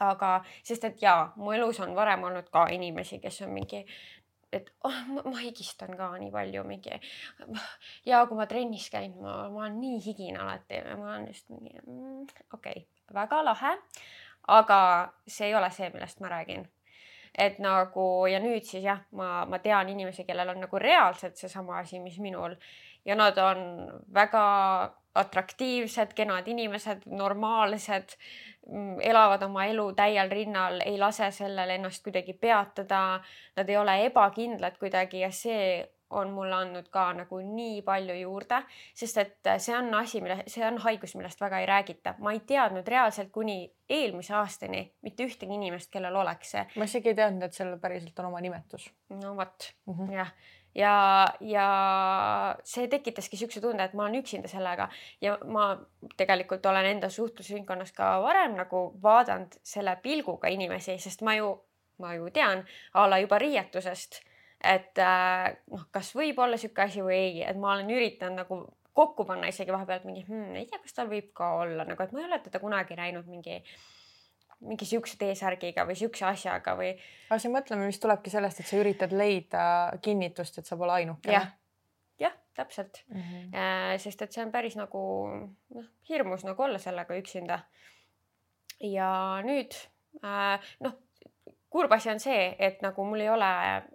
S2: aga sest, et jaa, mu elus on varem olnud ka inimesi, kes on mingi et oh, ma, higistan ka nii palju mingi ja kui ma trennis käin, ma, ma olen nii higine alati ma olen just mingi mm, okei okay,, väga lahe aga see ei ole see, millest ma räägin. et nagu ja nüüd siis jah, ma, ma tean inimesi, kellel on nagu reaalselt seesama asi, mis minul ja nad on väga atraktiivsed, kenad inimesed, normaalsed, mm, elavad oma elu täiel rinnal, ei lase sellel ennast kuidagi peatada. Nad ei ole ebakindlad kuidagi ja see on mulle andnud ka nagu nii palju juurde, sest et see on asi, mille, see on haigus, millest väga ei räägita. ma ei teadnud reaalselt kuni eelmise aastani mitte ühtegi inimest, kellel oleks see.
S1: ma isegi ei teadnud, et sellel päriselt on oma nimetus.
S2: no vot mm -hmm. jah ja, ja see tekitaski niisuguse tunde, et ma olen üksinda sellega. Ja ma tegelikult olen enda suhtlusringkonnas ka varem nagu vaadanud selle pilguga inimesi, sest ma ju, ma ju tean a la juba riietusest et äh, noh, kas võib olla niisugune asi või ei, et ma olen üritanud nagu kokku panna isegi vahepeal mingi hmm,, ei tea, kas tal võib ka olla nagu, et ma ei ole teda kunagi näinud mingi mingi siukse T-särgiga või siukse asjaga või.
S1: aga see mõtlemine vist tulebki sellest, et sa üritad leida kinnitust, et sa pole ainukene.
S2: jah, jah, täpselt mm. -hmm. sest et see on päris nagu noh, hirmus nagu olla sellega üksinda. ja nüüd äh, noh kurb asi on see, et nagu mul ei ole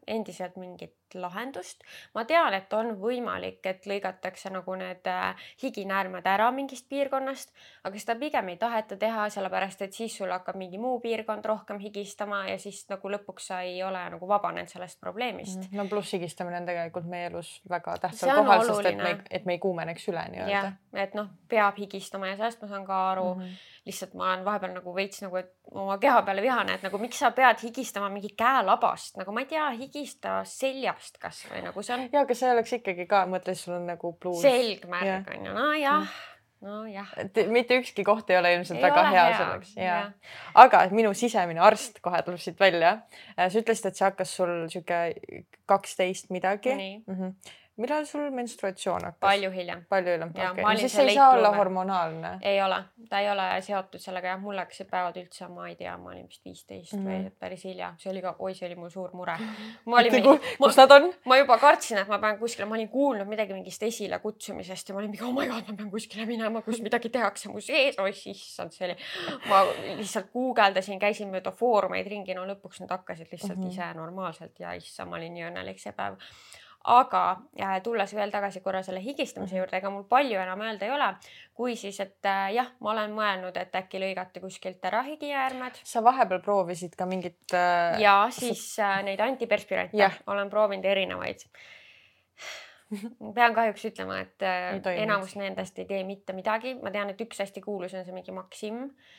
S2: endiselt mingit lahendust. ma tean, et on võimalik, et lõigatakse nagu need äh, higinäärmed ära mingist piirkonnast, aga seda pigem ei taheta teha, sellepärast et siis sul hakkab mingi muu piirkond rohkem higistama ja siis nagu lõpuks sa ei ole nagu vabanenud sellest probleemist.
S1: Mhm. no pluss higistamine on tegelikult meie elus väga tähtsal kohal, sest et me, et me ei kuumeneks üle nii-öelda.
S2: et noh, peab higistama ja sellest ma saan ka aru mm. -hmm lihtsalt ma olen vahepeal nagu veits nagu oma keha peale vihane, et nagu miks sa pead higistama mingi käelabast, nagu ma ei tea, higista seljast kasvõi nagu see on.
S1: ja, aga see oleks ikkagi ka, mõtle, sul on nagu pluus.
S2: selgmärg on ju, nojah nojah.
S1: mitte ükski koht ei ole ilmselt ei väga ole hea, hea selleks ja, ja., aga minu sisemine arst kohe tuleb siit välja. sa ütlesid, et see hakkas sul sihuke kaksteist midagi. Mm -hmm millal sul menstruatsioon hakkas?
S2: palju hiljem.
S1: palju hiljem, okei okay.. siis ei saa olla hormonaalne?
S2: ei ole, ta ei ole seotud sellega jah, mul läksid päevad üldse, ma ei tea, ma olin vist viisteist mm -hmm. või päris hilja, see oli ka, oi, see oli mul suur mure.
S1: ma olin mingi, kus nad on?
S2: ma juba kartsin, et ma pean kuskile, ma olin kuulnud midagi mingist esilekutsumisest ja ma olin mingi, oh my god, ma pean kuskile minema, kus midagi tehakse mu sees, oi issand, see oli. ma lihtsalt guugeldasin, käisin mööda foorumeid ringi, no lõpuks nad hakkasid lihtsalt mm -hmm. ise normaalselt ja issand, ma olin nii õnnelik see päev aga äh, tulles veel tagasi korra selle higistamise juurde, ega mul palju enam öelda ei ole, kui siis, et äh, jah, ma olen mõelnud, et äkki lõigata kuskilt ära higiäärmed
S1: sa vahepeal proovisid ka mingit äh,
S2: ja siis äh, neid antiperspirante
S1: Jah.
S2: olen proovinud erinevaid. pean kahjuks ütlema, et äh, enamus nendest ei tee mitte midagi, ma tean, et üks hästi kuulus on see mingi Maxim äh,.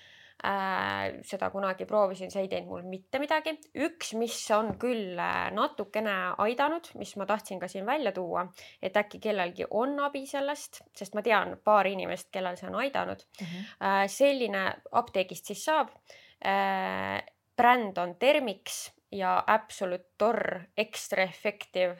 S2: Seda kunagi proovisin, see ei teinud mul mitte midagi. üks, mis on küll äh, natukene aidanud, mis ma tahtsin ka siin välja tuua, et äkki kellelgi on abi sellest, sest ma tean paari inimest, kellel see on aidanud
S1: Mhm.
S2: äh, selline apteegist siis saab äh, bränd on Termix ja Absolute Tor Extra Effective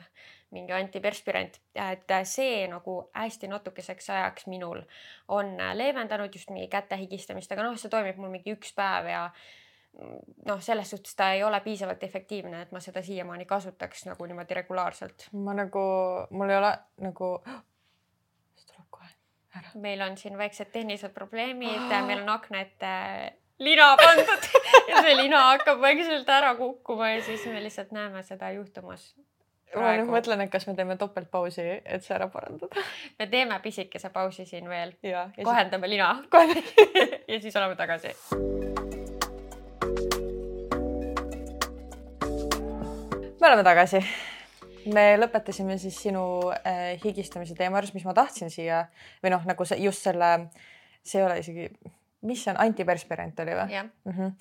S2: mingi antiperspirant, et see nagu hästi natukeseks ajaks minul on leevendanud just mingi käte higistamist, aga noh, see toimib mul mingi üks päev ja noh, selles suhtes ta ei ole piisavalt efektiivne, et ma seda siiamaani kasutaks nagu niimoodi regulaarselt.
S1: ma nagu, mul ei ole nagu, see tuleb kohe ära.
S2: meil on siin väiksed tehnilised probleemid, meil on akna ette lina pandud ja see lina hakkab vaikselt ära kukkuma ja siis me lihtsalt näeme seda juhtumas.
S1: Ma nüüd mõtlen, et kas me teeme topeltpausi, et see ära parandada.
S2: me teeme pisikese pausi siin veel, kohendame lina
S1: siis kohe.
S2: ja siis oleme tagasi.
S1: me oleme tagasi. me lõpetasime siis sinu äh, higistamise teema juures, mis ma tahtsin siia või noh, nagu see just selle, see ei ole isegi, mis see on, antiperspirant oli või? mm. -hmm.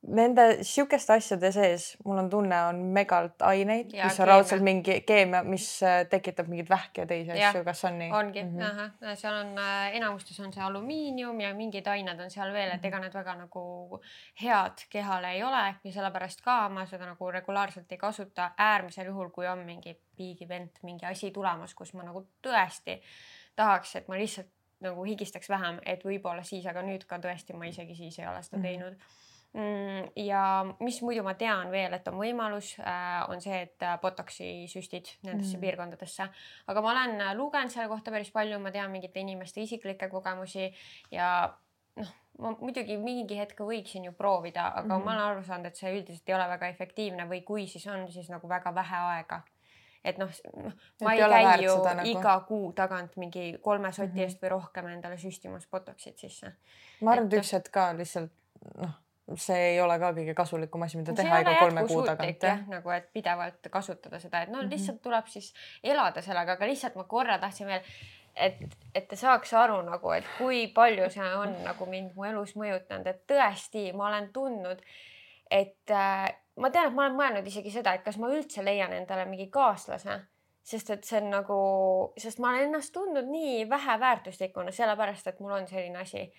S1: Nende sihukeste asjade sees, mul on tunne, on megalt aineid, mis on raudselt mingi keemia, mis äh, tekitab mingeid vähke ja teisi
S2: Jah,
S1: asju, kas on nii?
S2: ongi mm,
S1: Mhm.
S2: -hmm. ahah, seal on äh, enamustes on see alumiinium ja mingid ained on seal veel, et ega need väga nagu head kehale ei ole ja sellepärast ka ma seda nagu regulaarselt ei kasuta. äärmisel juhul, kui on mingi piigivent, mingi asi tulemas, kus ma nagu tõesti tahaks, et ma lihtsalt nagu higistaks vähem, et võib-olla siis, aga nüüd ka tõesti ma isegi siis ei ole seda
S1: Mhm.
S2: teinud mm, ja mis muidu ma tean veel, et on võimalus äh,, on see, et äh, botox'i süstid nendesse
S1: Mm.
S2: piirkondadesse, aga ma olen äh, lugenud selle kohta päris palju, ma tean mingite inimeste isiklikke kogemusi ja noh, ma muidugi mingi hetk võiksin ju proovida, aga mm. -hmm. ma olen aru saanud, et see üldiselt ei ole väga efektiivne või kui siis on, siis nagu väga vähe aega. et noh, noh, ma ei
S1: ei
S2: käi ju
S1: seda nagu.
S2: iga kuu tagant mingi kolme soti
S1: Mhm.
S2: eest või rohkem endale süstimas botox'it sisse.
S1: ma arvan,
S2: et
S1: üks hetk ka lihtsalt noh, see ei ole ka kõige kasulikum asi, mida teha iga kolme kuu tagant
S2: jah, nagu et pidevalt kasutada seda, et no
S1: Mhm.
S2: lihtsalt tuleb siis elada sellega, aga lihtsalt ma korra tahtsin veel, et, et te saaks aru nagu, et kui palju see on nagu mind mu elus mõjutanud, et tõesti, ma olen tundnud, et äh, ma tean, et ma olen mõelnud isegi seda, et kas ma üldse leian endale mingi kaaslase, sest et see on nagu, sest ma olen ennast tundnud nii väheväärtuslikuna, sellepärast et mul on selline asi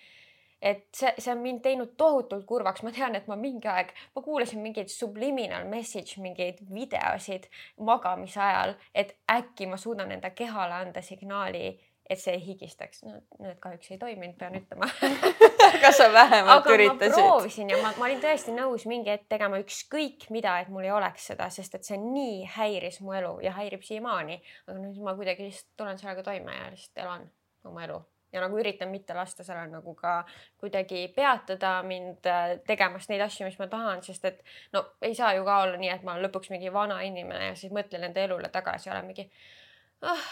S2: et see, see on mind teinud tohutult kurvaks, ma tean, et ma mingi aeg, ma kuulasin mingeid subliminal message mingeid videosid magamise ajal, et äkki ma suudan enda kehale anda signaali, et see ei higistaks. no need kahjuks ei toiminud, pean ütlema
S1: kas sa vähemalt
S2: aga ma
S1: üritasid?
S2: proovisin ja ma, ma olin tõesti nõus mingi hetk tegema ükskõik mida, et mul ei oleks seda, sest et see nii häiris mu elu ja häirib siiamaani. aga nüüd ma kuidagi lihtsalt tulen sellega toime ja lihtsalt elan oma elu ja nagu üritan mitte lasta sellel nagu ka kuidagi peatada mind äh, tegemast neid asju, mis ma tahan, sest et no ei saa ju ka olla nii, et ma olen lõpuks mingi vana inimene ja siis mõtlen enda elule tagasi olen mingi ah,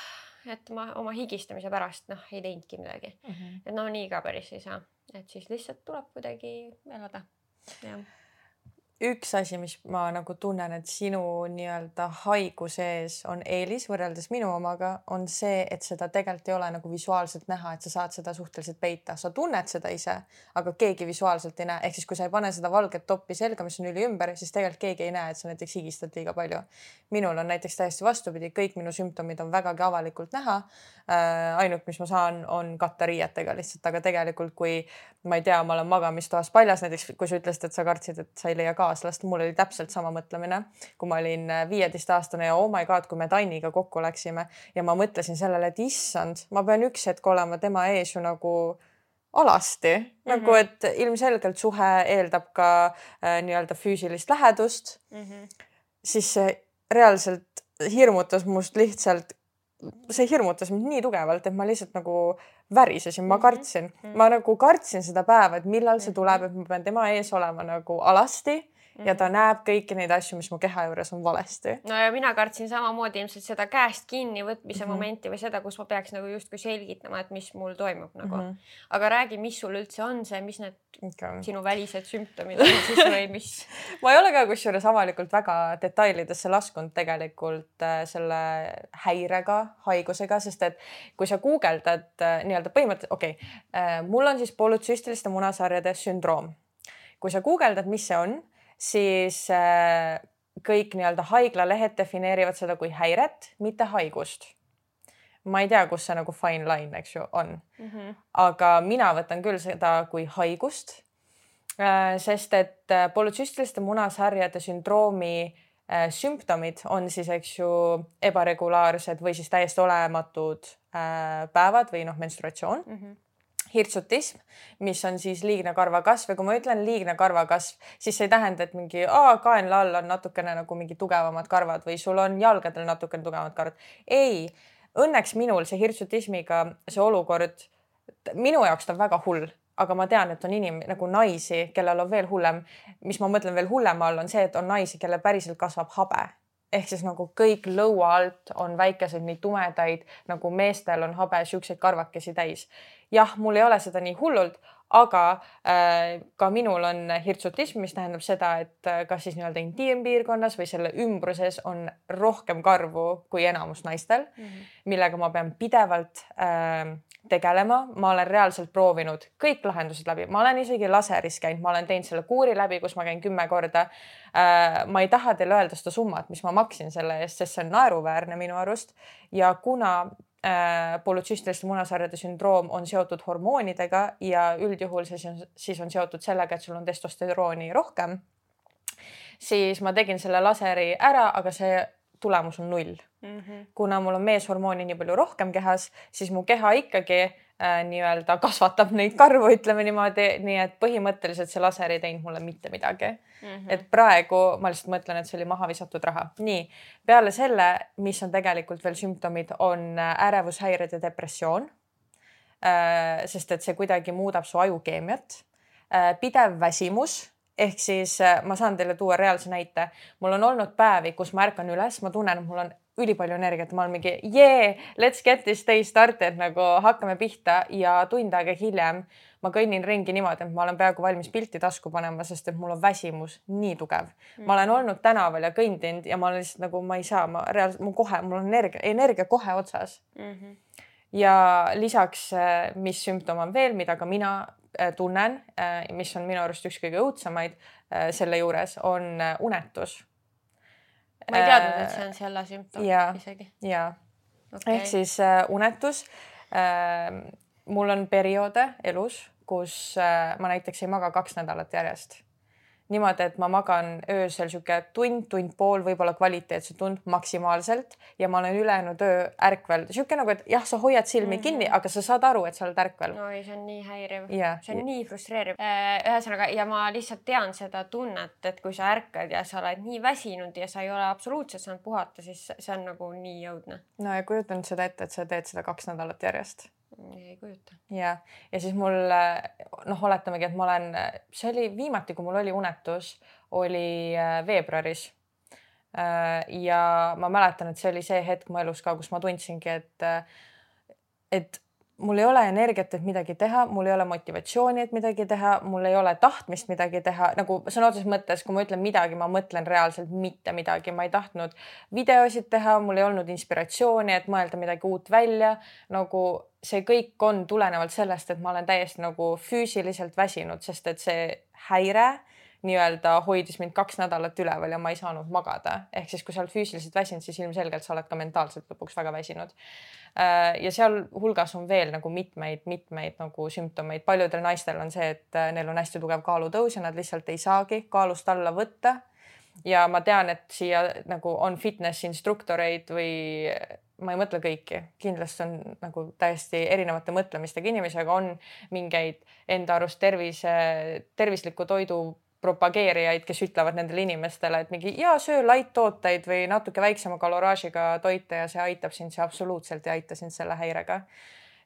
S2: et ma oma higistamise pärast noh, ei teinudki midagi
S1: Mhm.
S2: et no nii ka päris ei saa, et siis lihtsalt tuleb kuidagi elada. jah,
S1: üks asi, mis ma nagu tunnen, et sinu nii-öelda haiguse ees on eelis võrreldes minu omaga, on see, et seda tegelikult ei ole nagu visuaalselt näha, et sa saad seda suhteliselt peita, sa tunned seda ise, aga keegi visuaalselt ei näe, ehk siis kui sa ei pane seda valget toppi selga, mis on üli ümber, siis tegelikult keegi ei näe, et sa näiteks higistad liiga palju. minul on näiteks täiesti vastupidi, kõik minu sümptomid on vägagi avalikult näha äh,. ainult, mis ma saan, on katta riietega lihtsalt, aga tegelikult, kui ma ei tea, ma olen magamistoas paljas, näiteks kui sa ütlesid, et sa kartsid, et sa ei leia kaaslast, mul oli täpselt sama mõtlemine, kui ma olin viieteistaastane ja oh my god, kui me Tanniga kokku läksime ja ma mõtlesin sellele, et issand, ma pean üks hetk olema tema ees ju nagu alasti mm, -hmm. nagu et ilmselgelt suhe eeldab ka äh, nii-öelda füüsilist lähedust
S2: mm. -hmm.
S1: siis see reaalselt hirmutas must lihtsalt, see hirmutas mind nii tugevalt, et ma lihtsalt nagu värisesin, ma
S2: Mhm,
S1: kartsin,
S2: mhm.
S1: ma nagu kartsin seda päeva, et millal see
S2: Mhm.
S1: tuleb, et ma pean tema ees olema nagu alasti -hmm. ja ta näeb kõiki neid asju, mis mu keha juures on valesti.
S2: no ja mina kartsin samamoodi ilmselt seda käest kinni võtmise mm -hmm. momenti või seda, kus ma peaks nagu justkui selgitama, et mis mul toimub nagu mm. -hmm. aga räägi, mis sul üldse on see, mis need okay. sinu välised sümptomid on siis või mis
S1: ma ei ole ka kusjuures avalikult väga detailidesse laskunud tegelikult äh, selle häirega, haigusega, sest et kui sa guugeldad äh, nii-öelda põhimõtteliselt, okei okay, äh,, mul on siis polütsüstiliste munasarjade sündroom kui sa guugeldad, mis see on, siis äh, kõik nii-öelda haiglalehed defineerivad seda kui häiret, mitte haigust. ma ei tea, kus see nagu fine line, eks ju, on mm. -hmm. aga mina võtan küll seda kui haigust. Äh, sest et äh, polütsüstiliste munasarjade sündroomi sümptomid on siis, eks ju, ebaregulaarsed või siis täiesti olematud päevad või noh, menstruatsioon mm. -hmm hirtsutism, mis on siis liigne karvakasv ja kui ma ütlen liigne karvakasv, siis see ei tähenda, et mingi kaenla all on natukene nagu mingi tugevamad karvad või sul on jalgadel natukene tugevamad karvad. ei, õnneks minul see hirtsutismiga see olukord, minu jaoks ta on väga hull, aga ma tean, et on inim- nagu naisi, kellel on veel hullem. mis ma mõtlen veel hullema all on see, et on naisi, kellel päriselt kasvab habe ehk siis nagu kõik lõua alt on väikesed, nii tumedaid nagu meestel on habe siukseid karvakesi täis. jah, mul ei ole seda nii hullult, aga äh, ka minul on hirtsutism, mis tähendab seda, et äh, kas siis nii-öelda intiimpiirkonnas või selle ümbruses on rohkem karvu kui enamus naistel mm, -hmm. millega ma pean pidevalt äh, tegelema, ma olen reaalselt proovinud kõik lahendused läbi, ma olen isegi laseris käinud, ma olen teinud selle kuuri läbi, kus ma käin kümme korda. Äh,. ma ei taha teile öelda seda summat, mis ma maksin selle eest, sest see on naeruväärne minu arust. Ja kuna äh, polütsüstiliste munasarjade sündroom on seotud hormoonidega ja üldjuhul see siis on, seotud sellega, et sul on testosterooni rohkem, siis ma tegin selle laseri ära, aga see tulemus on null mm. -hmm. kuna mul on meeshormooni nii palju rohkem kehas, siis mu keha ikkagi äh, nii-öelda kasvatab neid karvu, ütleme niimoodi, nii et põhimõtteliselt see laser ei teinud mulle mitte midagi mm. -hmm. et praegu ma lihtsalt mõtlen, et see oli maha visatud raha. nii, peale selle, mis on tegelikult veel sümptomid, on äh, ärevushäired ja depressioon äh,. sest et see kuidagi muudab su ajukeemiat äh,. pidev väsimus ehk siis äh, ma saan teile tuua reaalse näite. mul on olnud päevi, kus ma ärkan üles, ma tunnen, et mul on ülipalju energiat, ma olen mingi yeah, let's get this day started nagu hakkame pihta ja tund aega hiljem ma kõnnin ringi niimoodi, et ma olen peaaegu valmis pilti tasku panema, sest et mul on väsimus nii tugev mm.. ma olen olnud tänaval ja kõndinud ja ma olen lihtsalt nagu ma ei saa, ma reaalselt, mul kohe, mul on energia, energia kohe otsas mm. -hmm. ja lisaks, äh, mis sümptom on veel, mida ka mina äh, tunnen, äh, mis on minu arust üks kõige õudsemaid selle juures, on unetus
S2: ma ei teadnud, et see on selle sümptom ja, isegi.
S1: ja okay., ehk siis äh, unetus äh,. mul on perioode elus, kus äh, ma näiteks ei maga kaks nädalat järjest niimoodi, et ma magan öösel sihuke tund, tund pool, võib-olla kvaliteetse tund maksimaalselt ja ma olen ülejäänud öö ärkvel, sihuke nagu, et jah, sa hoiad silmi mm -hmm. kinni, aga sa saad aru, et sa oled ärkvel.
S2: oi, see on nii häiriv yeah.. see on nii frustreeriv. Äh, ühesõnaga ja ma lihtsalt tean seda tunnet, et kui sa ärkad ja sa oled nii väsinud ja sa ei ole absoluutselt saanud puhata, siis see on nagu nii õudne.
S1: no ja kujuta nüüd seda ette, et sa teed seda kaks nädalat järjest
S2: ei kujuta.
S1: ja, ja siis mul noh, oletamegi, et ma olen, see oli viimati, kui mul oli unetus, oli äh, veebruaris. Ja ma mäletan, et see oli see hetk mu elus ka, kus ma tundsingi, et, et mul ei ole energiat, et midagi teha, mul ei ole motivatsiooni, et midagi teha, mul ei ole tahtmist midagi teha, nagu sõna otseses mõttes, kui ma ütlen midagi, ma mõtlen reaalselt mitte midagi, ma ei tahtnud videosid teha, mul ei olnud inspiratsiooni, et mõelda midagi uut välja. nagu see kõik on tulenevalt sellest, et ma olen täiesti nagu füüsiliselt väsinud, sest et see häire nii-öelda hoidis mind kaks nädalat üleval ja ma ei saanud magada. ehk siis, kui sa oled füüsiliselt väsinud, siis ilmselgelt sa oled ka mentaalselt lõpuks väga väsinud. Äh, ja sealhulgas on veel nagu mitmeid-mitmeid nagu sümptomeid. paljudel naistel on see, et äh, neil on hästi tugev kaalutõus ja nad lihtsalt ei saagi kaalust alla võtta. ja ma tean, et siia nagu on fitness instruktoreid või ma ei mõtle kõiki, kindlasti on nagu täiesti erinevate mõtlemistega inimesi, aga on mingeid enda arust tervise, tervisliku toidu propageerijaid, kes ütlevad nendele inimestele, et mingi ja söö light-tooteid või natuke väiksema kaloraažiga toite ja see aitab sind, see absoluutselt ei aita sind selle häirega.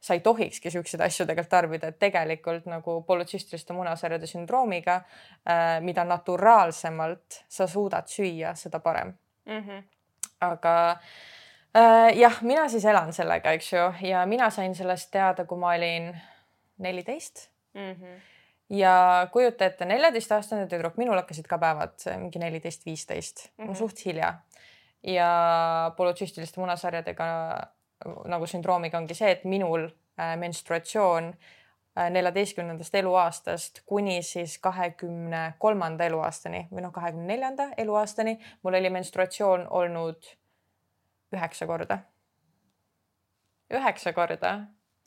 S1: sa ei tohikski siukseid asju tegelikult tarbida, et tegelikult nagu polütsüstiliste munasarjade sündroomiga äh,, mida naturaalsemalt sa suudad süüa, seda parem mm. -hmm. aga äh, jah, mina siis elan sellega, eks ju, ja mina sain sellest teada, kui ma olin neliteist mm. -hmm ja kujuta ette, neljateistaastane tüdruk, minul hakkasid ka päevad mingi neliteist, viisteist -hmm., suht hilja. ja polütsüstiliste munasarjadega nagu sündroomiga ongi see, et minul äh, menstruatsioon äh, neljateistkümnendast eluaastast kuni siis kahekümne kolmanda eluaastani või noh, kahekümne neljanda eluaastani mul oli menstruatsioon olnud üheksa korda. üheksa korda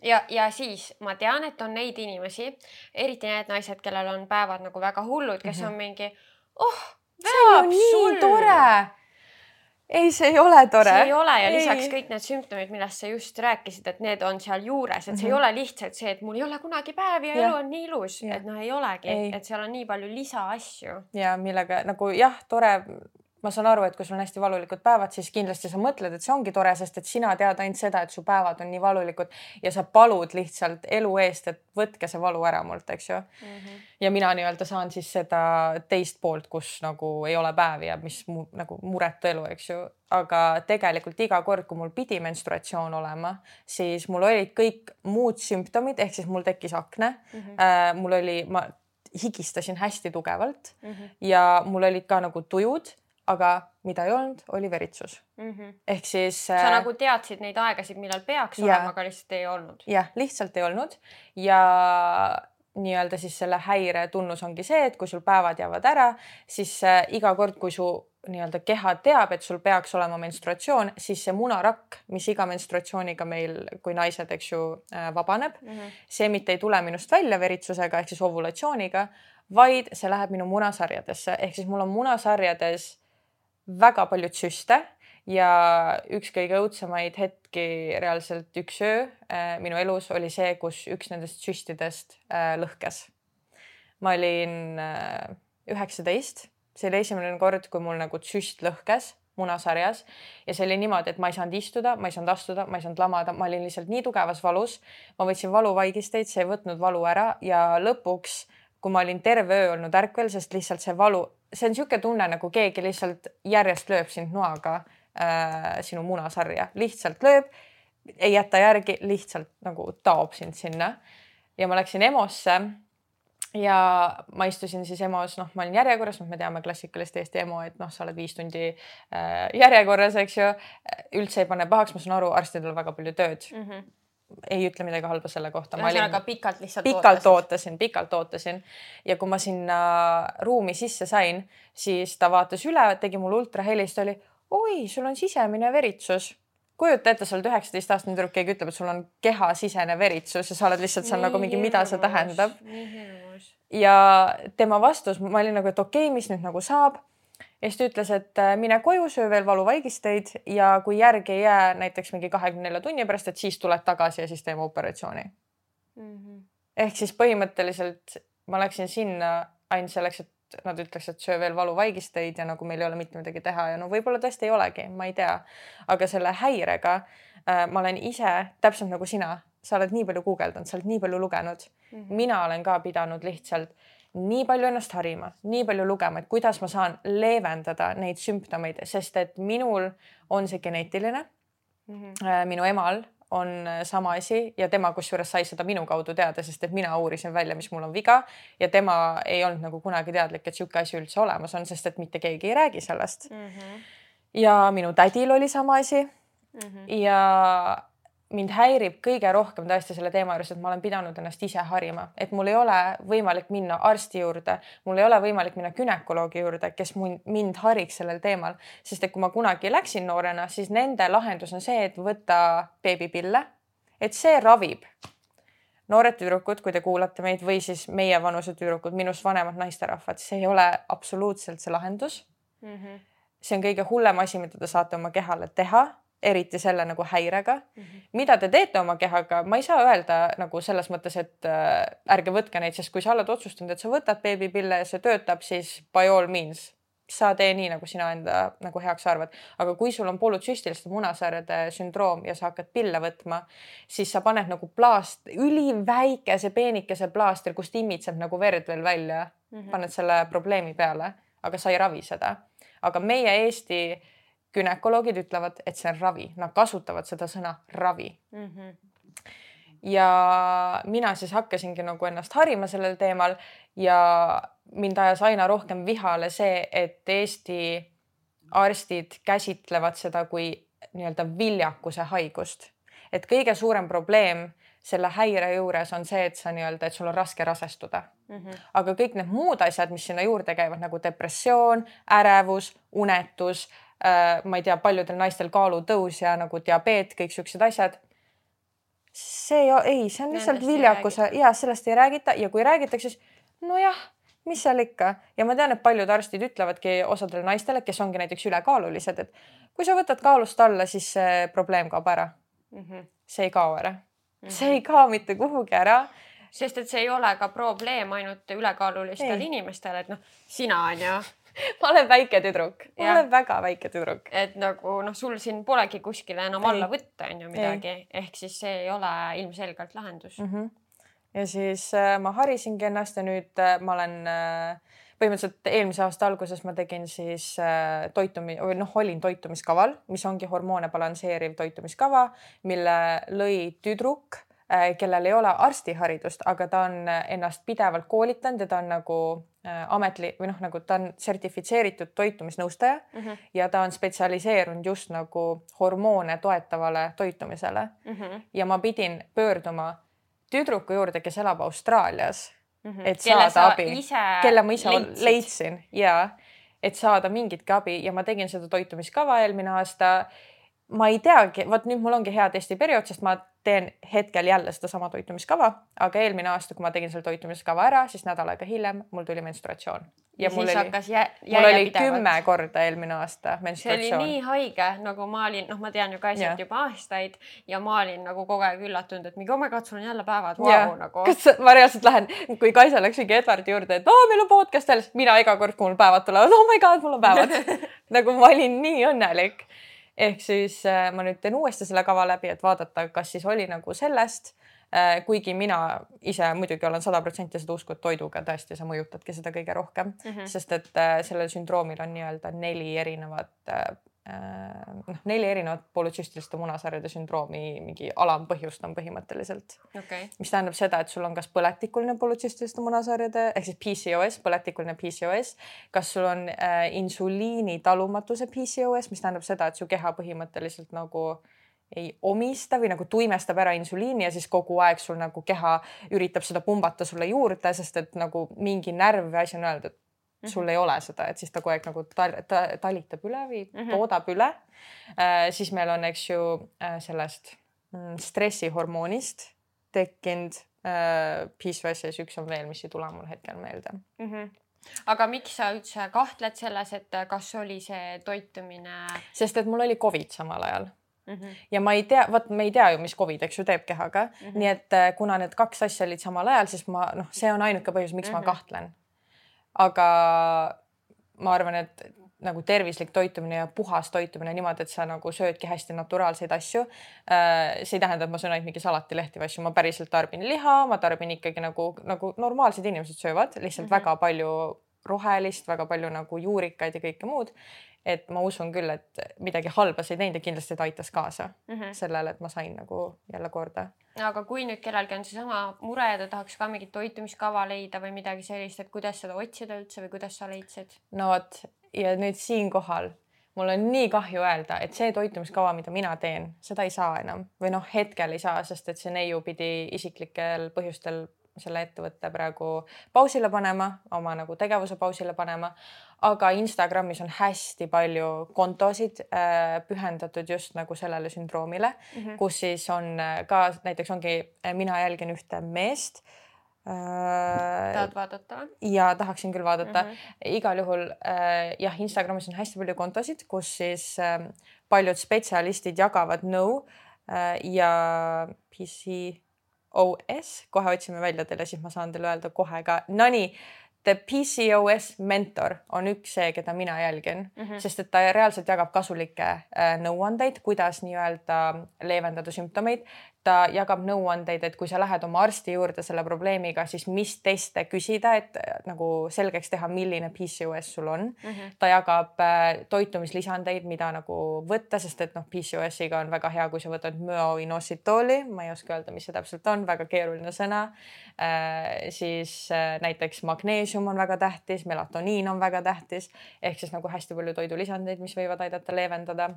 S2: ja, ja siis ma tean, et on neid inimesi, eriti need naised, kellel on päevad nagu väga hullud, kes mm -hmm. on mingi, oh,
S1: veab sul. tore. ei, see ei ole tore.
S2: see ei ole ja ei. lisaks kõik need sümptomid, millest sa just rääkisid, et need on seal juures, et see mm -hmm. ei mhm. ole lihtsalt see, et mul ei ole kunagi päevi ja, ja. elu on nii ilus, et noh, ei olegi, et seal on nii palju lisaasju.
S1: ja millega nagu jah, tore ma saan aru, et kui sul on hästi valulikud päevad, siis kindlasti sa mõtled, et see ongi tore, sest et sina tead ainult seda, et su päevad on nii valulikud ja sa palud lihtsalt elu eest, et võtke see valu ära mult, eks ju mm. -hmm. ja mina nii-öelda saan siis seda teist poolt, kus nagu ei ole päevi ja mis mu, nagu muretu elu, eks ju. aga tegelikult iga kord, kui mul pidi menstruatsioon olema, siis mul olid kõik muud sümptomid, ehk siis mul tekkis akne mm. -hmm. Äh, mul oli, ma higistasin hästi tugevalt mm -hmm. ja mul olid ka nagu tujud aga mida ei olnud, oli veritsus mm. -hmm. ehk siis.
S2: sa äh, nagu teadsid neid aegasid, millal peaks ja, olema, aga lihtsalt ei olnud.
S1: jah, lihtsalt ei olnud ja nii-öelda siis selle häire tunnus ongi see, et kui sul päevad jäävad ära, siis äh, iga kord, kui su nii-öelda keha teab, et sul peaks olema menstruatsioon, siis see munarakk, mis iga menstruatsiooniga meil kui naised, eks ju äh,, vabaneb mm, -hmm. see mitte ei tule minust välja veritsusega ehk siis ovulatsiooniga, vaid see läheb minu munasarjadesse ehk siis mul on munasarjades väga palju süste ja üks kõige õudsemaid hetki reaalselt üks öö äh, minu elus oli see, kus üks nendest süstidest äh, lõhkes. ma olin äh, üheksateist, see oli esimene kord, kui mul nagu süst lõhkes munasarjas ja see oli niimoodi, et ma ei saanud istuda, ma ei saanud astuda, ma ei saanud lamada, ma olin lihtsalt nii tugevas valus. ma võtsin valuvaigisteid, see ei võtnud valu ära ja lõpuks, kui ma olin terve öö olnud ärkvel, sest lihtsalt see valu see on niisugune tunne, nagu keegi lihtsalt järjest lööb sind noaga äh, sinu munasarja, lihtsalt lööb, ei jäta järgi, lihtsalt nagu taob sind sinna. ja ma läksin EMO-sse ja ma istusin siis EMO-s, noh, ma olin järjekorras, noh, me teame klassikalist Eesti EMO, et noh, sa oled viis tundi äh, järjekorras, eks ju. üldse ei pane pahaks, ma saan aru, arstidel on väga palju tööd mm. -hmm ei ütle midagi halba selle kohta.
S2: ühesõnaga pikalt lihtsalt
S1: pikalt ootasin, pikalt ootasin ja kui ma sinna ruumi sisse sain, siis ta vaatas üle, tegi mulle ultrahelist, oli oi, sul on sisemine veritsus. kujuta ette, sa oled üheksateistaastane tüdruk, keegi ütleb, et sul on kehasisene veritsus ja sa oled lihtsalt seal nagu mingi, mida see tähendab. ja tema vastus, ma olin nagu, et okei okay,, mis nüüd nagu saab ja siis ta ütles, et äh, mine koju, söö veel valuvaigisteid ja kui järgi ei jää näiteks mingi kahekümne nelja tunni pärast, et siis tuled tagasi ja siis teeme operatsiooni mm. -hmm. ehk siis põhimõtteliselt ma läksin sinna ainult selleks, et nad ütleks, et söö veel valuvaigisteid ja nagu meil ei ole mitte midagi teha ja no võib-olla tõesti ei olegi, ma ei tea. aga selle häirega äh, ma olen ise täpselt nagu sina, sa oled nii palju guugeldanud, sa oled nii palju lugenud mm. -hmm. mina olen ka pidanud lihtsalt nii palju ennast harima, nii palju lugema, et kuidas ma saan leevendada neid sümptomeid, sest et minul on see geneetiline mm. -hmm. minu emal on äh, sama asi ja tema kusjuures sai seda minu kaudu teada, sest et mina uurisin välja, mis mul on viga ja tema ei olnud nagu kunagi teadlik, et sihuke asi üldse olemas on, sest et mitte keegi ei räägi sellest mm. -hmm. ja minu tädil oli sama asi mm. -hmm. ja mind häirib kõige rohkem tõesti selle teema juures, et ma olen pidanud ennast ise harima, et mul ei ole võimalik minna arsti juurde, mul ei ole võimalik minna günekoloogi juurde, kes mind hariks sellel teemal, sest et kui ma kunagi läksin noorena, siis nende lahendus on see, et võtta beebipille, et see ravib. noored tüdrukud, kui te kuulate meid või siis meievanused tüdrukud, minust vanemad naisterahvad, see ei ole absoluutselt see lahendus mm. -hmm. see on kõige hullem asi, mida te saate oma kehale teha eriti selle nagu häirega mm. -hmm. mida te teete oma kehaga, ma ei saa öelda nagu selles mõttes, et äh, ärge võtke neid, sest kui sa oled otsustanud, et sa võtad beebipille ja see töötab, siis by all means sa tee nii, nagu sina enda nagu heaks arvad. aga kui sul on polütsüstiliste munasarjade sündroom ja sa hakkad pille võtma, siis sa paned nagu plaast, üliväikese peenikese plaastri, kust imitseb nagu verd veel välja mm, -hmm. paned selle probleemi peale, aga sa ei ravi seda. aga meie Eesti gümnakoloogid ütlevad, et see on ravi, nad kasutavad seda sõna ravi mm. -hmm ja mina siis hakkasingi nagu ennast harima sellel teemal ja mind ajas aina rohkem vihale see, et Eesti arstid käsitlevad seda kui nii-öelda viljakuse haigust. et kõige suurem probleem selle häire juures on see, et sa nii-öelda, et sul on raske rasestuda mm. -hmm. aga kõik need muud asjad, mis sinna juurde käivad nagu depressioon, ärevus, unetus äh,, ma ei tea, paljudel naistel kaalutõus ja nagu diabeet, kõik siuksed asjad see ei, ei, see on lihtsalt viljakuse ja sellest ei räägita ja kui räägitakse, siis nojah, mis seal ikka ja ma tean, et paljud arstid ütlevadki osadele naistele, kes ongi näiteks ülekaalulised, et kui sa võtad kaalust alla, siis see probleem kaob ära mm. -hmm. see ei kao ära mm, -hmm. see ei kao mitte kuhugi ära
S2: sest et see ei ole ka probleem ainult ülekaalulistel inimestel, et noh, sina on ju
S1: ma olen väike tüdruk, ma olen väga väike tüdruk.
S2: et nagu noh, sul siin polegi kuskile enam alla võtta, on ju midagi, ehk siis see ei ole ilmselgelt lahendus mm. -hmm.
S1: ja siis äh, ma harisingi ennast ja nüüd äh, ma olen äh, põhimõtteliselt eelmise aasta alguses ma tegin siis äh, toitumi- või noh, olin toitumiskaval, mis ongi hormoone balansseeriv toitumiskava, mille lõi tüdruk kellel ei ole arstiharidust, aga ta on äh, ennast pidevalt koolitanud ja ta on nagu äh, ametli- või noh, nagu ta on sertifitseeritud toitumisnõustaja mm -hmm. ja ta on spetsialiseerunud just nagu hormoone toetavale toitumisele mm. -hmm. ja ma pidin pöörduma tüdruku juurde, kes elab Austraalias mm, -hmm. et kelle saada abi, kelle ma ise leidsid. leidsin ja et saada mingitki abi ja ma tegin seda toitumiskava eelmine aasta ma ei teagi, vot nüüd mul ongi hea testiperiood, sest ma teen hetkel jälle sedasama toitumiskava, aga eelmine aasta, kui ma tegin selle toitumiskava ära, siis nädal aega hiljem mul tuli menstruatsioon.
S2: ja, ja mul oli,
S1: mul oli kümme korda eelmine aasta menstruatsioon.
S2: see oli nii haige, nagu ma olin, noh, ma tean ju Kaisat juba aastaid ja ma olin nagu kogu aeg üllatunud, et mingi oh my god, sul on jälle päevad wow,, nagu.
S1: kas ma reaalselt lähen, kui Kaisa läks mingi Edwardi juurde, et oo, meil on podcast alles, mina iga kord, kui mul päevad tulevad, oh my god, mul on päevad nagu ma olin nii õnnelik ehk siis äh, ma nüüd teen uuesti selle kava läbi, et vaadata, kas siis oli nagu sellest äh, kuigi mina ise muidugi olen sada protsenti seda usku, et toiduga tõesti sa mõjutadki seda kõige rohkem mm, -hmm. sest et äh, sellel sündroomil on nii-öelda neli erinevat noh, neli erinevat polütsüstiliste munasarjade sündroomi mingi alampõhjust on põhimõtteliselt.
S2: Okay..
S1: mis tähendab seda, et sul on kas põletikuline polütsüstiliste munasarjade ehk siis PCOS, põletikuline PCOS, kas sul on äh, insuliini talumatuse PCOS, mis tähendab seda, et su keha põhimõtteliselt nagu ei omista või nagu tuimestab ära insuliini ja siis kogu aeg sul nagu keha üritab seda pumbata sulle juurde, sest et nagu mingi närv või asi on öeldud, mm -hmm. sul ei ole seda, et siis ta kogu aeg nagu tal, ta, talitab üle või mm -hmm. toodab üle äh,. siis meil on, eks ju äh, sellest mm, stressihormoonist tekkinud äh, PCOS-is, üks on veel, mis ei tule mul hetkel meelde mm.
S2: -hmm aga miks sa üldse kahtled selles, et kas oli see toitumine?
S1: sest et mul oli Covid samal ajal Mm -hmm. ja ma ei tea, vot me ei tea ju, mis Covid, eks ju, teeb kehaga mm. -hmm. nii et äh, kuna need kaks asja olid samal ajal, siis ma noh, see on ainuke põhjus, miks mm -hmm. ma kahtlen aga ma arvan, et nagu tervislik toitumine ja puhas toitumine niimoodi, et sa nagu söödki hästi naturaalseid asju. Äh, see ei tähenda, et ma söön ainult mingi salatilehti või asju, ma päriselt tarbin liha, ma tarbin ikkagi nagu, nagu normaalsed inimesed söövad, lihtsalt mm -hmm. väga palju rohelist, väga palju nagu juurikaid ja kõike muud et ma usun küll, et midagi halba sa ei teinud ja kindlasti ta aitas kaasa mm -hmm. sellele, et ma sain nagu jälle korda.
S2: aga kui nüüd kellelgi on seesama mure ja ta tahaks ka mingit toitumiskava leida või midagi sellist, et kuidas seda otsida üldse või kuidas sa leidsid?
S1: no vot ja nüüd siinkohal mul on nii kahju öelda, et see toitumiskava, mida mina teen, seda ei saa enam või noh, hetkel ei saa, sest et see neiu pidi isiklikel põhjustel selle ettevõtte praegu pausile panema, oma nagu tegevuse pausile panema. aga Instagramis on hästi palju kontosid äh, pühendatud just nagu sellele sündroomile mm, -hmm. kus siis on äh, ka näiteks ongi, äh, mina jälgin ühte meest
S2: äh,. tahad vaadata?
S1: ja tahaksin küll vaadata mm. -hmm. igal juhul äh, jah, Instagramis on hästi palju kontosid, kus siis äh, paljud spetsialistid jagavad nõu äh, ja PC OS, kohe otsime välja teile, siis ma saan teile öelda kohe ka. Nonii, The PCOS mentor on üks see, keda mina jälgin mm, -hmm. sest et ta reaalselt jagab kasulikke äh, nõuandeid, kuidas nii-öelda leevendada sümptomeid ta jagab nõuandeid, et kui sa lähed oma arsti juurde selle probleemiga, siis mis teste küsida, et äh, nagu selgeks teha, milline PCOS sul on mm. -hmm. ta jagab äh, toitumislisandeid, mida nagu võtta, sest et noh, PCOS-iga on väga hea, kui sa võtad müoinositooli, ma ei oska öelda, mis see täpselt on, väga keeruline sõna äh,. siis äh, näiteks magneesium on väga tähtis, melatoniin on väga tähtis ehk siis nagu hästi palju toidulisandeid, mis võivad aidata leevendada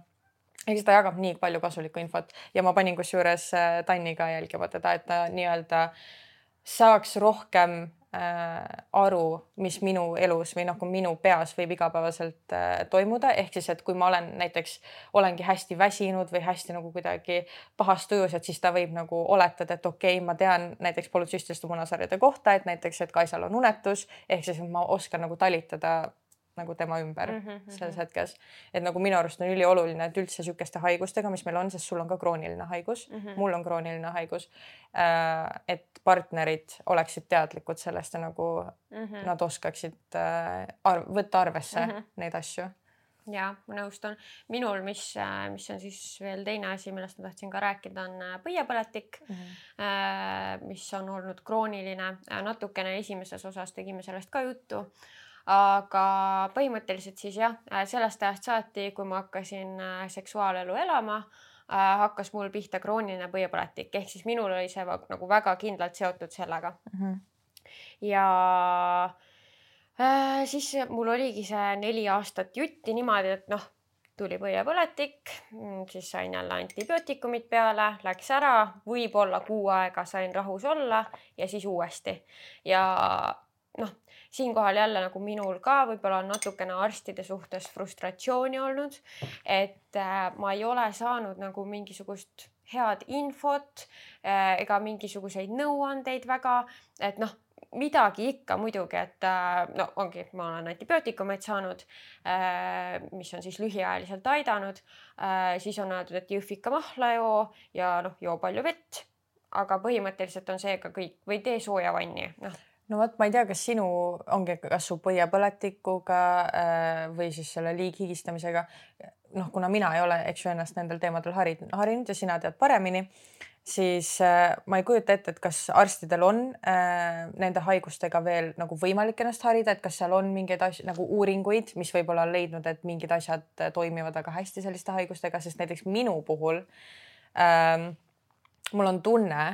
S1: eks ta jagab nii palju kasulikku infot ja ma panin kusjuures äh, Tanni ka jälgima teda, et ta nii-öelda saaks rohkem äh, aru, mis minu elus või nagu minu peas võib igapäevaselt äh, toimuda, ehk siis, et kui ma olen näiteks, olengi hästi väsinud või hästi nagu kuidagi pahas tujus, et siis ta võib nagu oletada, et okei okay,, ma tean näiteks polütsüstiliste munasarjade kohta, et näiteks, et Kaisal on unetus, ehk siis ma oskan nagu talitada nagu tema ümber mm -hmm. selles hetkes. et nagu minu arust on ülioluline, et üldse sihukeste haigustega, mis meil on, sest sul on ka krooniline haigus mm, -hmm. mul on krooniline haigus äh,. et partnerid oleksid teadlikud sellest ja nagu mm -hmm. nad oskaksid äh, arv, võtta arvesse mm -hmm. neid asju
S2: ja ma nõustun. minul, mis, äh, mis on siis veel teine asi, millest ma tahtsin ka rääkida, on põiepõletik mm, -hmm. mis on olnud krooniline. natukene esimeses osas tegime sellest ka juttu aga põhimõtteliselt siis jah, äh, sellest ajast saati, kui ma hakkasin äh, seksuaalelu elama, äh, hakkas mul pihta krooniline põiepõletik, ehk siis minul oli see nagu väga kindlalt seotud sellega mm. -hmm. ja äh, siis mul oligi see neli aastat jutti niimoodi, et noh, tuli põiepõletik, mm, siis sain jälle antibiootikumid peale, läks ära, võib-olla kuu aega sain rahus olla ja siis uuesti ja noh siinkohal jälle nagu minul ka võib-olla on natukene arstide suhtes frustratsiooni olnud, et äh, ma ei ole saanud nagu mingisugust head infot äh, ega mingisuguseid nõuandeid väga, et noh, midagi ikka muidugi, et äh, no ongi, ma olen antibiootikumeid saanud, mis on siis lühiajaliselt aidanud, siis on öeldud, et jõhvika mahla joo ja noh, joo palju vett. aga põhimõtteliselt on see ka kõik või tee sooja vanni, noh
S1: no vot, ma ei tea, kas sinu ongi, kas su põiepõletikuga äh, või siis selle liighigistamisega. noh, kuna mina ei ole, eks ju, ennast nendel teemadel harinud, harinud ja sina tead paremini, siis äh, ma ei kujuta ette, et kas arstidel on äh, nende haigustega veel nagu võimalik ennast harida, et kas seal on mingeid asju nagu uuringuid, mis võib-olla on leidnud, et mingid asjad toimivad väga hästi selliste haigustega, sest näiteks minu puhul ähm, mul on tunne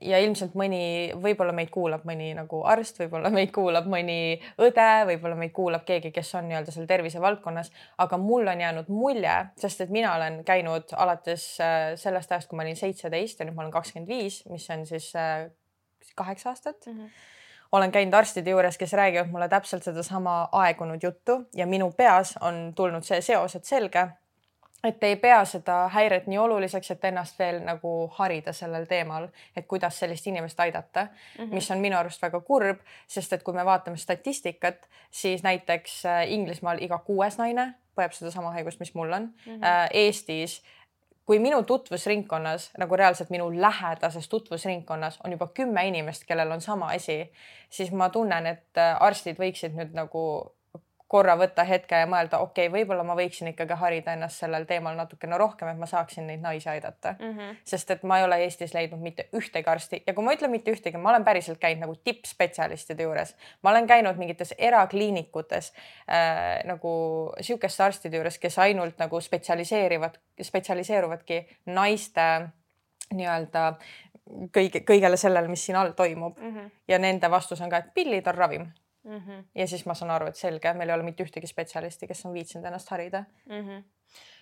S1: ja ilmselt mõni, võib-olla meid kuulab mõni nagu arst, võib-olla meid kuulab mõni õde, võib-olla meid kuulab keegi, kes on nii-öelda seal tervisevaldkonnas, aga mul on jäänud mulje, sest et mina olen käinud alates äh, sellest ajast, kui ma olin seitseteist ja nüüd ma olen kakskümmend viis, mis on siis äh, kaheksa aastat mm. -hmm olen käinud arstide juures, kes räägivad mulle täpselt sedasama aegunud juttu ja minu peas on tulnud see seos, et selge et ei pea seda häiret nii oluliseks, et ennast veel nagu harida sellel teemal, et kuidas sellist inimest aidata mm, -hmm. mis on minu arust väga kurb, sest et kui me vaatame statistikat, siis näiteks äh, Inglismaal iga kuues naine põeb sedasama haigust, mis mul on mm. -hmm. Eestis kui minu tutvusringkonnas nagu reaalselt minu lähedases tutvusringkonnas on juba kümme inimest, kellel on sama asi, siis ma tunnen, et äh, arstid võiksid nüüd nagu korra võtta hetke ja mõelda, okei okay,, võib-olla ma võiksin ikkagi harida ennast sellel teemal natukene rohkem, et ma saaksin neid naisi aidata mm. -hmm. sest et ma ei ole Eestis leidnud mitte ühtegi arsti ja kui ma ütlen mitte ühtegi, ma olen päriselt käinud nagu tippspetsialistide juures, ma olen käinud mingites erakliinikutes äh, nagu sihukeste arstide juures, kes ainult nagu spetsialiseerivad, spetsialiseeruvadki naiste nii-öelda kõige, kõigele sellele, mis siin all toimub mm. -hmm. ja nende vastus on ka, et pillid on ravim mm. -hmm. ja siis ma saan aru, et selge, meil ei ole mitte ühtegi spetsialisti, kes on viitsinud ennast harida mm. -hmm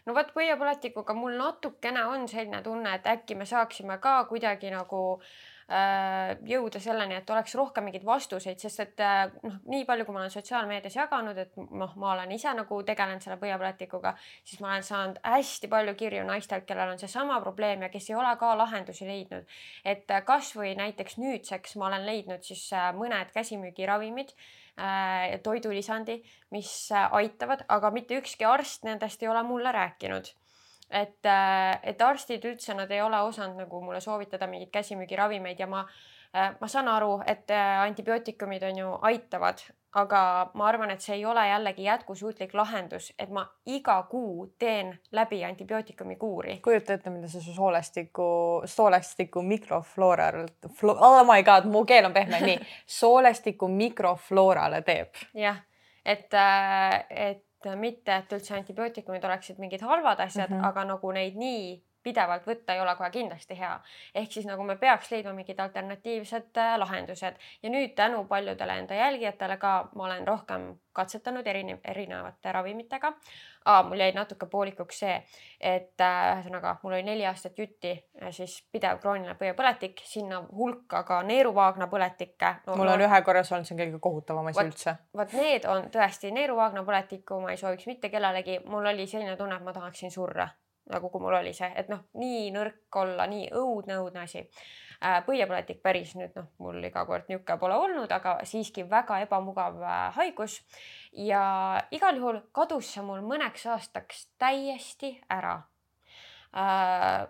S2: no vot põiepõletikuga mul natukene on selline tunne, et äkki me saaksime ka kuidagi nagu äh, jõuda selleni, et oleks rohkem mingeid vastuseid, sest et äh, noh, nii palju, kui ma olen sotsiaalmeedias jaganud, et noh, ma olen ise nagu tegelenud selle põiepõletikuga, siis ma olen saanud hästi palju kirju naistelt, kellel on seesama probleem ja kes ei ole ka lahendusi leidnud. et äh, kasvõi näiteks nüüdseks ma olen leidnud siis äh, mõned käsimüügiravimid äh, toidulisandi, mis äh, aitavad, aga mitte ükski arst nendest ei ole mulle rääkinud et, äh, et arstid üldse, nad ei ole osanud nagu mulle soovitada mingeid käsimüügiravimeid ja ma Äh, ma saan aru, et äh, antibiootikumid on ju aitavad, aga ma arvan, et see ei ole jällegi jätkusuutlik lahendus, et ma iga kuu teen läbi antibiootikumi kuuri.
S1: kujuta ette, mida see su soolestiku, soolestiku mikroflooral flo,, oh my god, mu keel on pehme, nii, soolestiku mikrofloorale teeb.
S2: jah, et, et mitte, et üldse antibiootikumid oleksid mingid halvad asjad mm, -hmm. aga nagu neid nii pidevalt võtta ei ole kohe kindlasti hea. ehk siis nagu me peaks leidma mingid alternatiivsed äh, lahendused ja nüüd tänu paljudele enda jälgijatele ka ma olen rohkem katsetanud erine-, erinevate ravimitega. mul jäi natuke poolikuks see, et äh, ühesõnaga äh, mul oli neli aastat jutti äh, siis pidev krooniline põiepõletik, sinna hulka ka neeruvaagna põletikke
S1: no,. mul on no, ühe korra olnud, see on kõige kohutavam asi üldse.
S2: vot need on tõesti neeruvaagna põletikku, ma ei sooviks mitte kellelegi, mul oli selline tunne, et ma tahaksin surra nagu kui mul oli see, et noh, nii nõrk olla, nii õudne, õudne asi. Äh, põiepõletik päris nüüd noh, mul iga kord niisugune pole olnud, aga siiski väga ebamugav äh, haigus. ja igal juhul kadus see mul mõneks aastaks täiesti ära. Äh,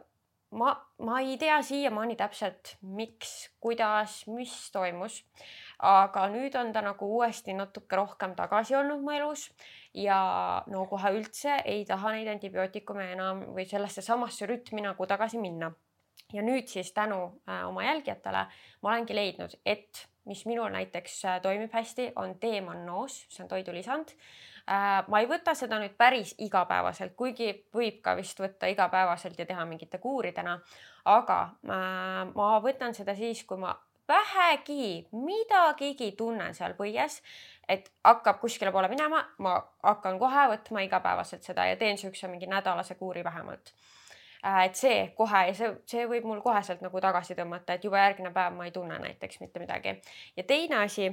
S2: ma, ma ei tea siiamaani täpselt, miks, kuidas, mis toimus aga nüüd on ta nagu uuesti natuke rohkem tagasi olnud mu elus ja no kohe üldse ei taha neid antibiootikume enam või sellesse samasse rütmi nagu tagasi minna. ja nüüd siis tänu äh, oma jälgijatele ma olengi leidnud, et mis minul näiteks äh, toimib hästi, on teemannoos, see on toidulisand äh,. ma ei võta seda nüüd päris igapäevaselt, kuigi võib ka vist võtta igapäevaselt ja teha mingite kuuridena, aga ma võtan seda siis, kui ma vähegi midagigi tunnen seal põies, et hakkab kuskile poole minema, ma hakkan kohe võtma igapäevaselt seda ja teen siukse mingi nädalase kuuri vähemalt. Äh, et see kohe ja see, see võib mul koheselt nagu tagasi tõmmata, et juba järgmine päev ma ei tunne näiteks mitte midagi. ja teine asi,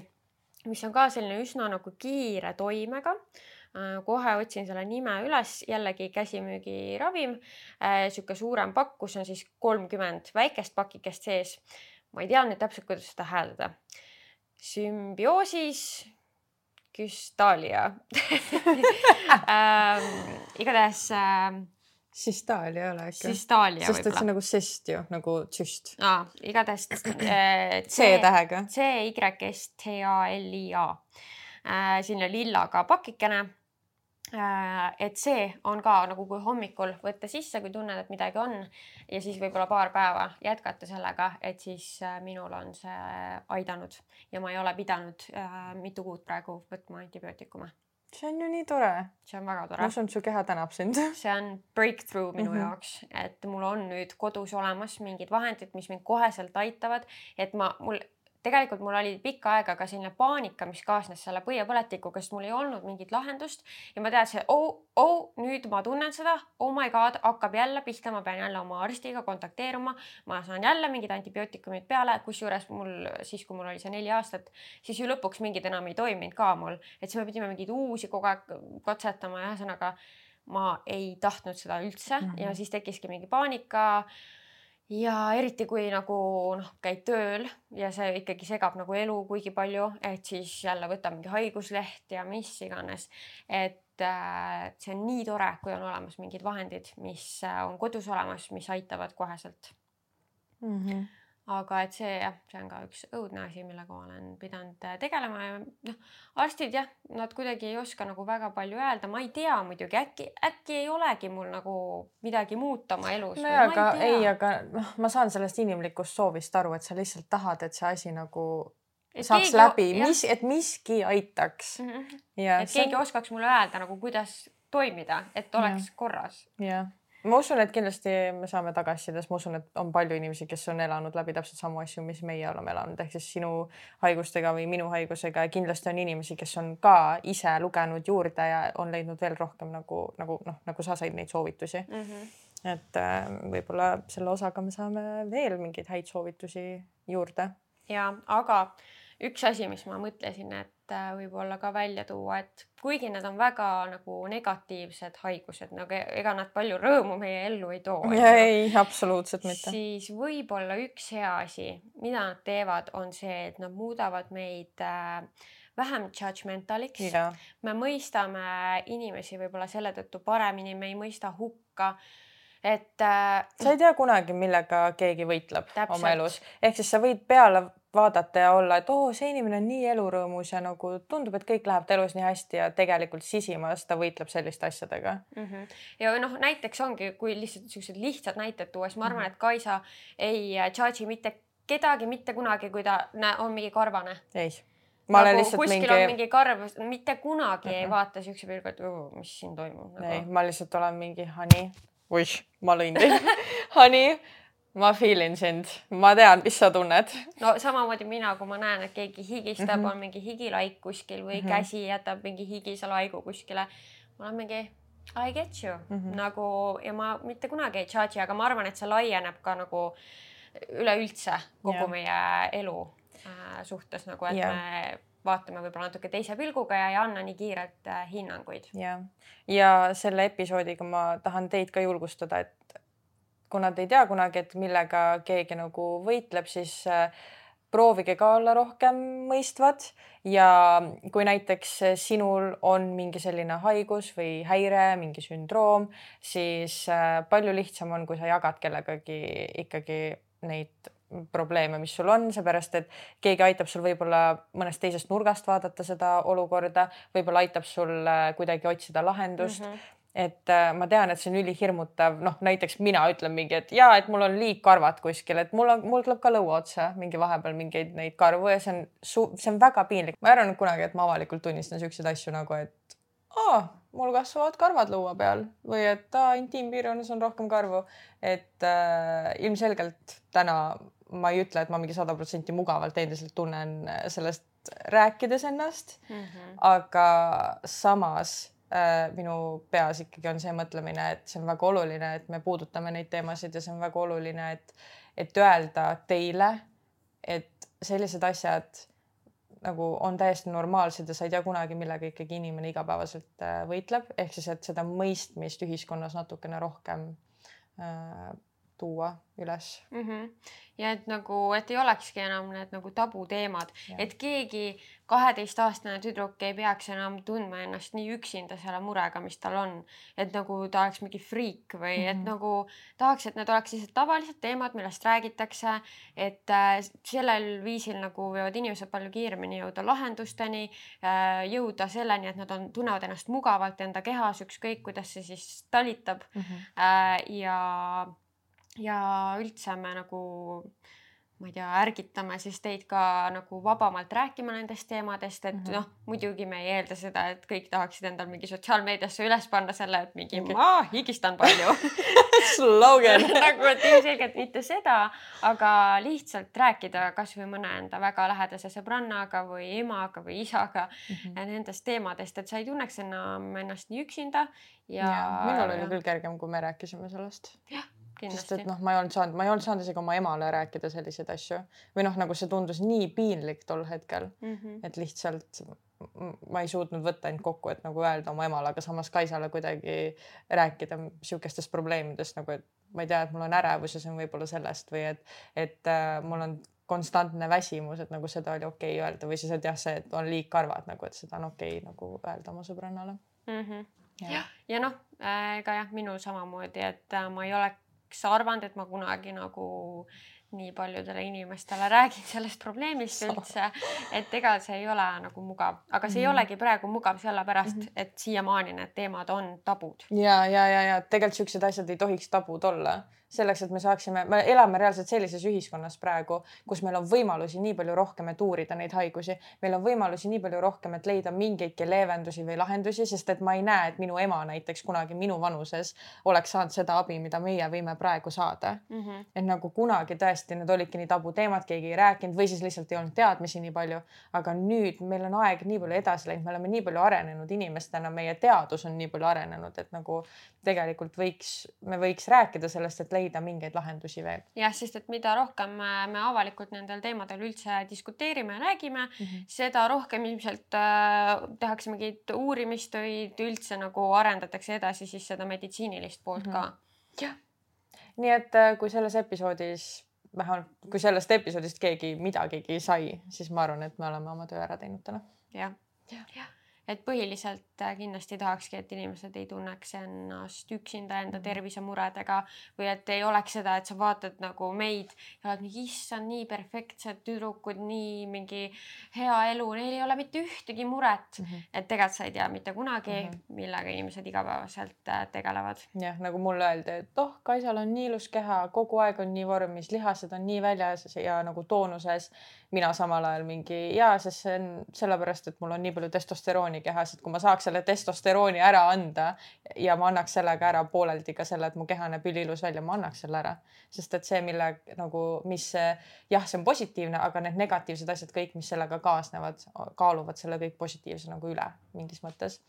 S2: mis on ka selline üsna nagu kiire toimega äh, kohe otsin selle nime üles, jällegi käsimüügiravim, äh, sihuke suurem pakk, kus on siis kolmkümmend väikest pakikest sees ma ei tea nüüd täpselt, kuidas seda hääldada. sümbioosis Küstalia ähm, igatahes ähm,.
S1: Sistalia ei ole äkki?
S2: Sistalia
S1: sest et see on nagu sest ju, nagu tšüst.
S2: aa, igatahes
S1: äh, C-tähega.
S2: C Y S T A L I A äh,. selline lillaga pakikene Äh, et see on ka nagu, kui hommikul võtta sisse, kui tunned, et midagi on ja siis võib-olla paar päeva jätkata sellega, et siis äh, minul on see aidanud ja ma ei ole pidanud äh, mitu kuud praegu võtma antibiootikume.
S1: see on ju nii tore.
S2: see on väga tore.
S1: ma usun, et su keha tänab sind.
S2: see on breakthrough minu mm -hmm. jaoks, et mul on nüüd kodus olemas mingid vahendid, mis mind koheselt aitavad, et ma, mul tegelikult mul oli pikka aega ka selline paanika, mis kaasnes selle põiepõletikuga, sest mul ei olnud mingit lahendust. Ja ma teadsin, oh, oh, nüüd ma tunnen seda, oh my god, hakkab jälle pihta, ma pean jälle oma arstiga kontakteeruma, ma saan jälle mingid antibiootikumid peale, kusjuures mul siis, kui mul oli see neli aastat, siis ju lõpuks mingid enam ei toiminud ka mul, et siis me pidime mingeid uusi kogu aeg katsetama. Ja ühesõnaga ma ei tahtnud seda üldse. Mm -hmm. ja siis tekkiski mingi paanika ja eriti, kui nagu noh, käid tööl ja see ikkagi segab nagu elu kuigi palju, et siis jälle võtab mingi haigusleht ja mis iganes. et äh, see on nii tore, kui on olemas mingid vahendid, mis äh, on kodus olemas, mis aitavad koheselt mm. -hmm aga et see jah, see on ka üks õudne asi, millega ma olen pidanud äh, tegelema ja noh, arstid jah, nad kuidagi ei oska nagu väga palju öelda, ma ei tea muidugi, äkki, äkki ei olegi mul nagu midagi muuta oma elus.
S1: no jaa, aga ei, ei, aga noh, ma saan sellest inimlikust soovist aru, et sa lihtsalt tahad, et see asi nagu et saaks keegi, läbi, mis, et miski aitaks mm.
S2: -hmm. Ja et keegi on... oskaks mulle öelda nagu, kuidas toimida, et oleks ja. korras.
S1: jah ma usun, et kindlasti me saame tagasisides, ma usun, et on palju inimesi, kes on elanud läbi täpselt samu asju, mis meie oleme elanud, ehk siis sinu haigustega või minu haigusega ja kindlasti on inimesi, kes on ka ise lugenud juurde ja on leidnud veel rohkem nagu, nagu noh, nagu sa said neid soovitusi mm. -hmm. et äh, võib-olla selle osaga me saame veel mingeid häid soovitusi juurde.
S2: ja, aga üks asi, mis ma mõtlesin, et võib-olla ka välja tuua, et kuigi need on väga nagu negatiivsed haigused, nagu e-, ega nad palju rõõmu meie ellu ei too.
S1: ei, absoluutselt mitte.
S2: siis võib-olla üks hea asi, mida nad teevad, on see, et nad muudavad meid äh, vähem judgmentaliks. me mõistame inimesi võib-olla selle tõttu paremini, me ei mõista hukka et äh,.
S1: sa ei tea kunagi, millega keegi võitleb
S2: Täpselt.
S1: oma elus, ehk siis sa võid peale vaadata ja olla, et oo, see inimene on nii elurõõmus ja nagu tundub, et kõik läheb elus nii hästi ja tegelikult sisimas ta võitleb selliste asjadega
S2: mm. -hmm. ja noh, näiteks ongi, kui lihtsalt niisugused lihtsad näited tuua, siis ma arvan -hmm. et Kaisa ei charge'i mitte kedagi mitte kunagi, kui ta on mingi karvane.
S1: ei ma
S2: nagu
S1: olen lihtsalt
S2: kuskil
S1: mingi.
S2: on mingi karv, mitte kunagi mm -hmm. ei
S1: Mhm.
S2: vaata siukse pilguga, et mis siin toimub nagu.
S1: ei, ma lihtsalt olen mingi honey, oih, ma lõin teid honey, ma feel in sind, ma tean, mis sa tunned.
S2: no samamoodi mina, kui ma näen, et keegi higistab mm. -hmm. on mingi higilaik kuskil või mm. -hmm. käsi jätab mingi higise laigu kuskile. ma olen mingi I get you mm. -hmm. nagu ja ma mitte kunagi ei charge'i, aga ma arvan, et see laieneb ka nagu üleüldse kogu
S1: Jah.
S2: meie elu äh, suhtes nagu, et
S1: Jah.
S2: me vaatame võib-olla natuke teise pilguga ja ei anna nii kiirelt äh, hinnanguid.
S1: ja, ja selle episoodiga ma tahan teid ka julgustada, et kuna te ei tea kunagi, et millega keegi nagu võitleb, siis äh, proovige ka olla rohkem mõistvad ja kui näiteks sinul on mingi selline haigus või häire, mingi sündroom, siis äh, palju lihtsam on, kui sa jagad kellegagi ikkagi neid probleeme, mis sul on, seepärast et keegi aitab sul võib-olla mõnest teisest nurgast vaadata seda olukorda, võib-olla aitab sul äh, kuidagi otsida lahendust mm. -hmm et äh, ma tean, et see on ülihirmutav, noh näiteks mina ütlen mingi, et ja et mul on liigkarvad kuskil, et mul on, mul tuleb ka lõua otsa mingi vahepeal mingeid neid karvu ja see on, see on väga piinlik. ma ei arvanud kunagi, et ma avalikult tunnistan siukseid asju nagu, et aa, mul kasvavad karvad lõua peal või et aa, intiimpiirkonnas on rohkem karvu. et äh, ilmselgelt täna ma ei ütle, et ma mingi sada protsenti mugavalt endiselt tunnen sellest rääkides ennast
S2: Mm -hmm.
S1: aga samas minu peas ikkagi on see mõtlemine, et see on väga oluline, et me puudutame neid teemasid ja see on väga oluline, et, et öelda teile, et sellised asjad nagu on täiesti normaalsed ja sa ei tea kunagi, millega ikkagi inimene igapäevaselt äh, võitleb, ehk siis, et seda mõistmist ühiskonnas natukene rohkem äh, tuua üles.
S2: mm. -hmm. ja et nagu, et ei olekski enam need nagu tabuteemad, et keegi kaheteistaastane tüdruk ei peaks enam tundma ennast nii üksinda selle murega, mis tal on. et nagu ta oleks mingi friik või mm -hmm. et
S1: Mhm.
S2: nagu tahaks, et need oleks lihtsalt tavalised teemad, millest räägitakse, et äh, sellel viisil nagu võivad inimesed palju kiiremini jõuda lahendusteni äh,, jõuda selleni, et nad on, tunnevad ennast mugavalt enda kehas, ükskõik kuidas see siis talitab
S1: Mm -hmm.
S2: äh, ja, ja üldse me nagu ma ei tea, ärgitame siis teid ka nagu vabamalt rääkima nendest teemadest, et mm. -hmm. noh, muidugi me ei eelda seda, et kõik tahaksid endal mingi sotsiaalmeediasse üles panna selle, et mingi ma higistan palju
S1: slogan
S2: nagu, et ilmselgelt mitte seda, aga lihtsalt rääkida kasvõi mõne enda väga lähedase sõbrannaga või emaga või isaga
S1: Mhm.
S2: nendest teemadest, et sa ei tunneks enam ennast nii üksinda ja,
S1: ja minul oli küll kergem, kui me rääkisime sellest, sest et noh, ma ei olnud saanud, ma ei olnud saanud isegi oma emale rääkida selliseid asju või noh, nagu see tundus nii piinlik tol hetkel,
S2: mm. -hmm.
S1: et lihtsalt ma ei suutnud võtta end kokku, et nagu öelda oma emale, aga samas Kaisale kuidagi rääkida sihukestest probleemidest nagu, et ma ei tea, et mul on ärevus ja see on võib-olla sellest või et, et äh, mul on konstantne väsimus, et nagu seda oli okei okay öelda või siis, et jah, see, et on liigkarvad nagu, et seda on okei okay, nagu öelda oma sõbrannale.
S2: Mm -hmm. jah, ja noh, ega jah, minul samamoodi, et äh, ma ei oleks arvanud, et ma kunagi nagu nii paljudele inimestele räägin sellest probleemist üldse, et ega see ei ole nagu mugav, aga see mm -hmm. ei
S1: Mhm.
S2: olegi praegu mugav sellepärast mm. -hmm. et siiamaani need teemad on tabud.
S1: ja, ja, ja, ja tegelikult siuksed asjad ei tohiks tabud olla, selleks, et me saaksime, me elame reaalselt sellises ühiskonnas praegu, kus meil on võimalusi nii palju rohkem, et uurida neid haigusi, meil on võimalusi nii palju rohkem, et leida mingeidki leevendusi või lahendusi, sest et ma ei näe, et minu ema näiteks kunagi minu vanuses oleks saanud seda abi, mida meie võime praegu saada
S2: Mm -hmm.
S1: et nagu kunagi tõesti need olidki nii tabuteemad, keegi ei rääkinud või siis lihtsalt ei olnud teadmisi nii palju. aga nüüd meil on aeg nii palju edasi läinud, me oleme nii palju arenenud inimestena, meie teadus on nii palju arenenud, et nagu tegelikult võiks, me võiks rääkida sellest, et leida mingeid lahendusi veel
S2: jah, sest et mida rohkem äh, me avalikult nendel teemadel üldse diskuteerime ja räägime mm,
S1: mm. -hmm.
S2: seda rohkem ilmselt äh, tehakse mingeid uurimistöid, üldse nagu arendatakse edasi siis seda meditsiinilist poolt mm
S1: Mhm.
S2: -hmm. ka.
S1: nii et äh, kui selles episoodis, vähemalt kui sellest episoodist keegi midagigi sai, siis ma arvan, et me oleme oma töö ära teinud täna.
S2: jah, jah. Et põhiliselt äh, kindlasti tahakski, et inimesed ei tunneks ennast üksinda enda mhm. tervisemuredega või et ei oleks seda, et sa vaatad nagu meid ja oled mingi issand, nii perfektsed tüdrukud, nii mingi hea elu, neil ei ole mitte ühtegi muret mm. -hmm. et tegelikult sa ei tea mitte kunagi mm, -hmm. millega inimesed igapäevaselt äh, tegelevad.
S1: jah, nagu mulle öeldi, et oh, Kaisal on nii ilus keha, kogu aeg on nii vormis, lihased on nii väljas ja nagu toonuses mina samal ajal mingi ja, sest see on sellepärast, et mul on nii palju testosterooni kehas, et kui ma saaks selle testosterooni ära anda ja ma annaks sellega ära pooleldi ka selle, et mu keha näeb üliilus välja, ma annaks selle ära. sest et see, mille nagu, mis jah, see on positiivne, aga need negatiivsed asjad kõik, mis sellega kaasnevad, kaaluvad selle kõik positiivse nagu üle mingis mõttes.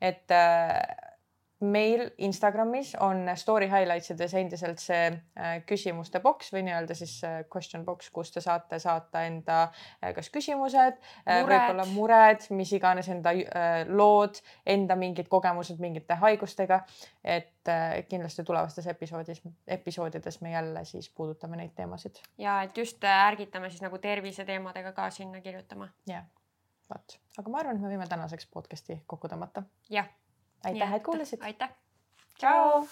S1: et äh, meil Instagramis on story highlights ides endiselt see äh, küsimuste boks või nii-öelda siis äh, question box, kus te saate saata enda äh, kas küsimused, võib-olla mured, mis iganes enda lood, enda mingid kogemused mingite haigustega. et kindlasti tulevastes episoodis, episoodides me jälle siis puudutame neid teemasid.
S2: ja et just ärgitame siis nagu terviseteemadega ka sinna kirjutama.
S1: jah, vot, aga ma arvan, et me võime tänaseks podcast'i kokku tõmmata.
S2: jah
S1: aitäh, et kuulasid.
S2: aitäh.
S1: tšau.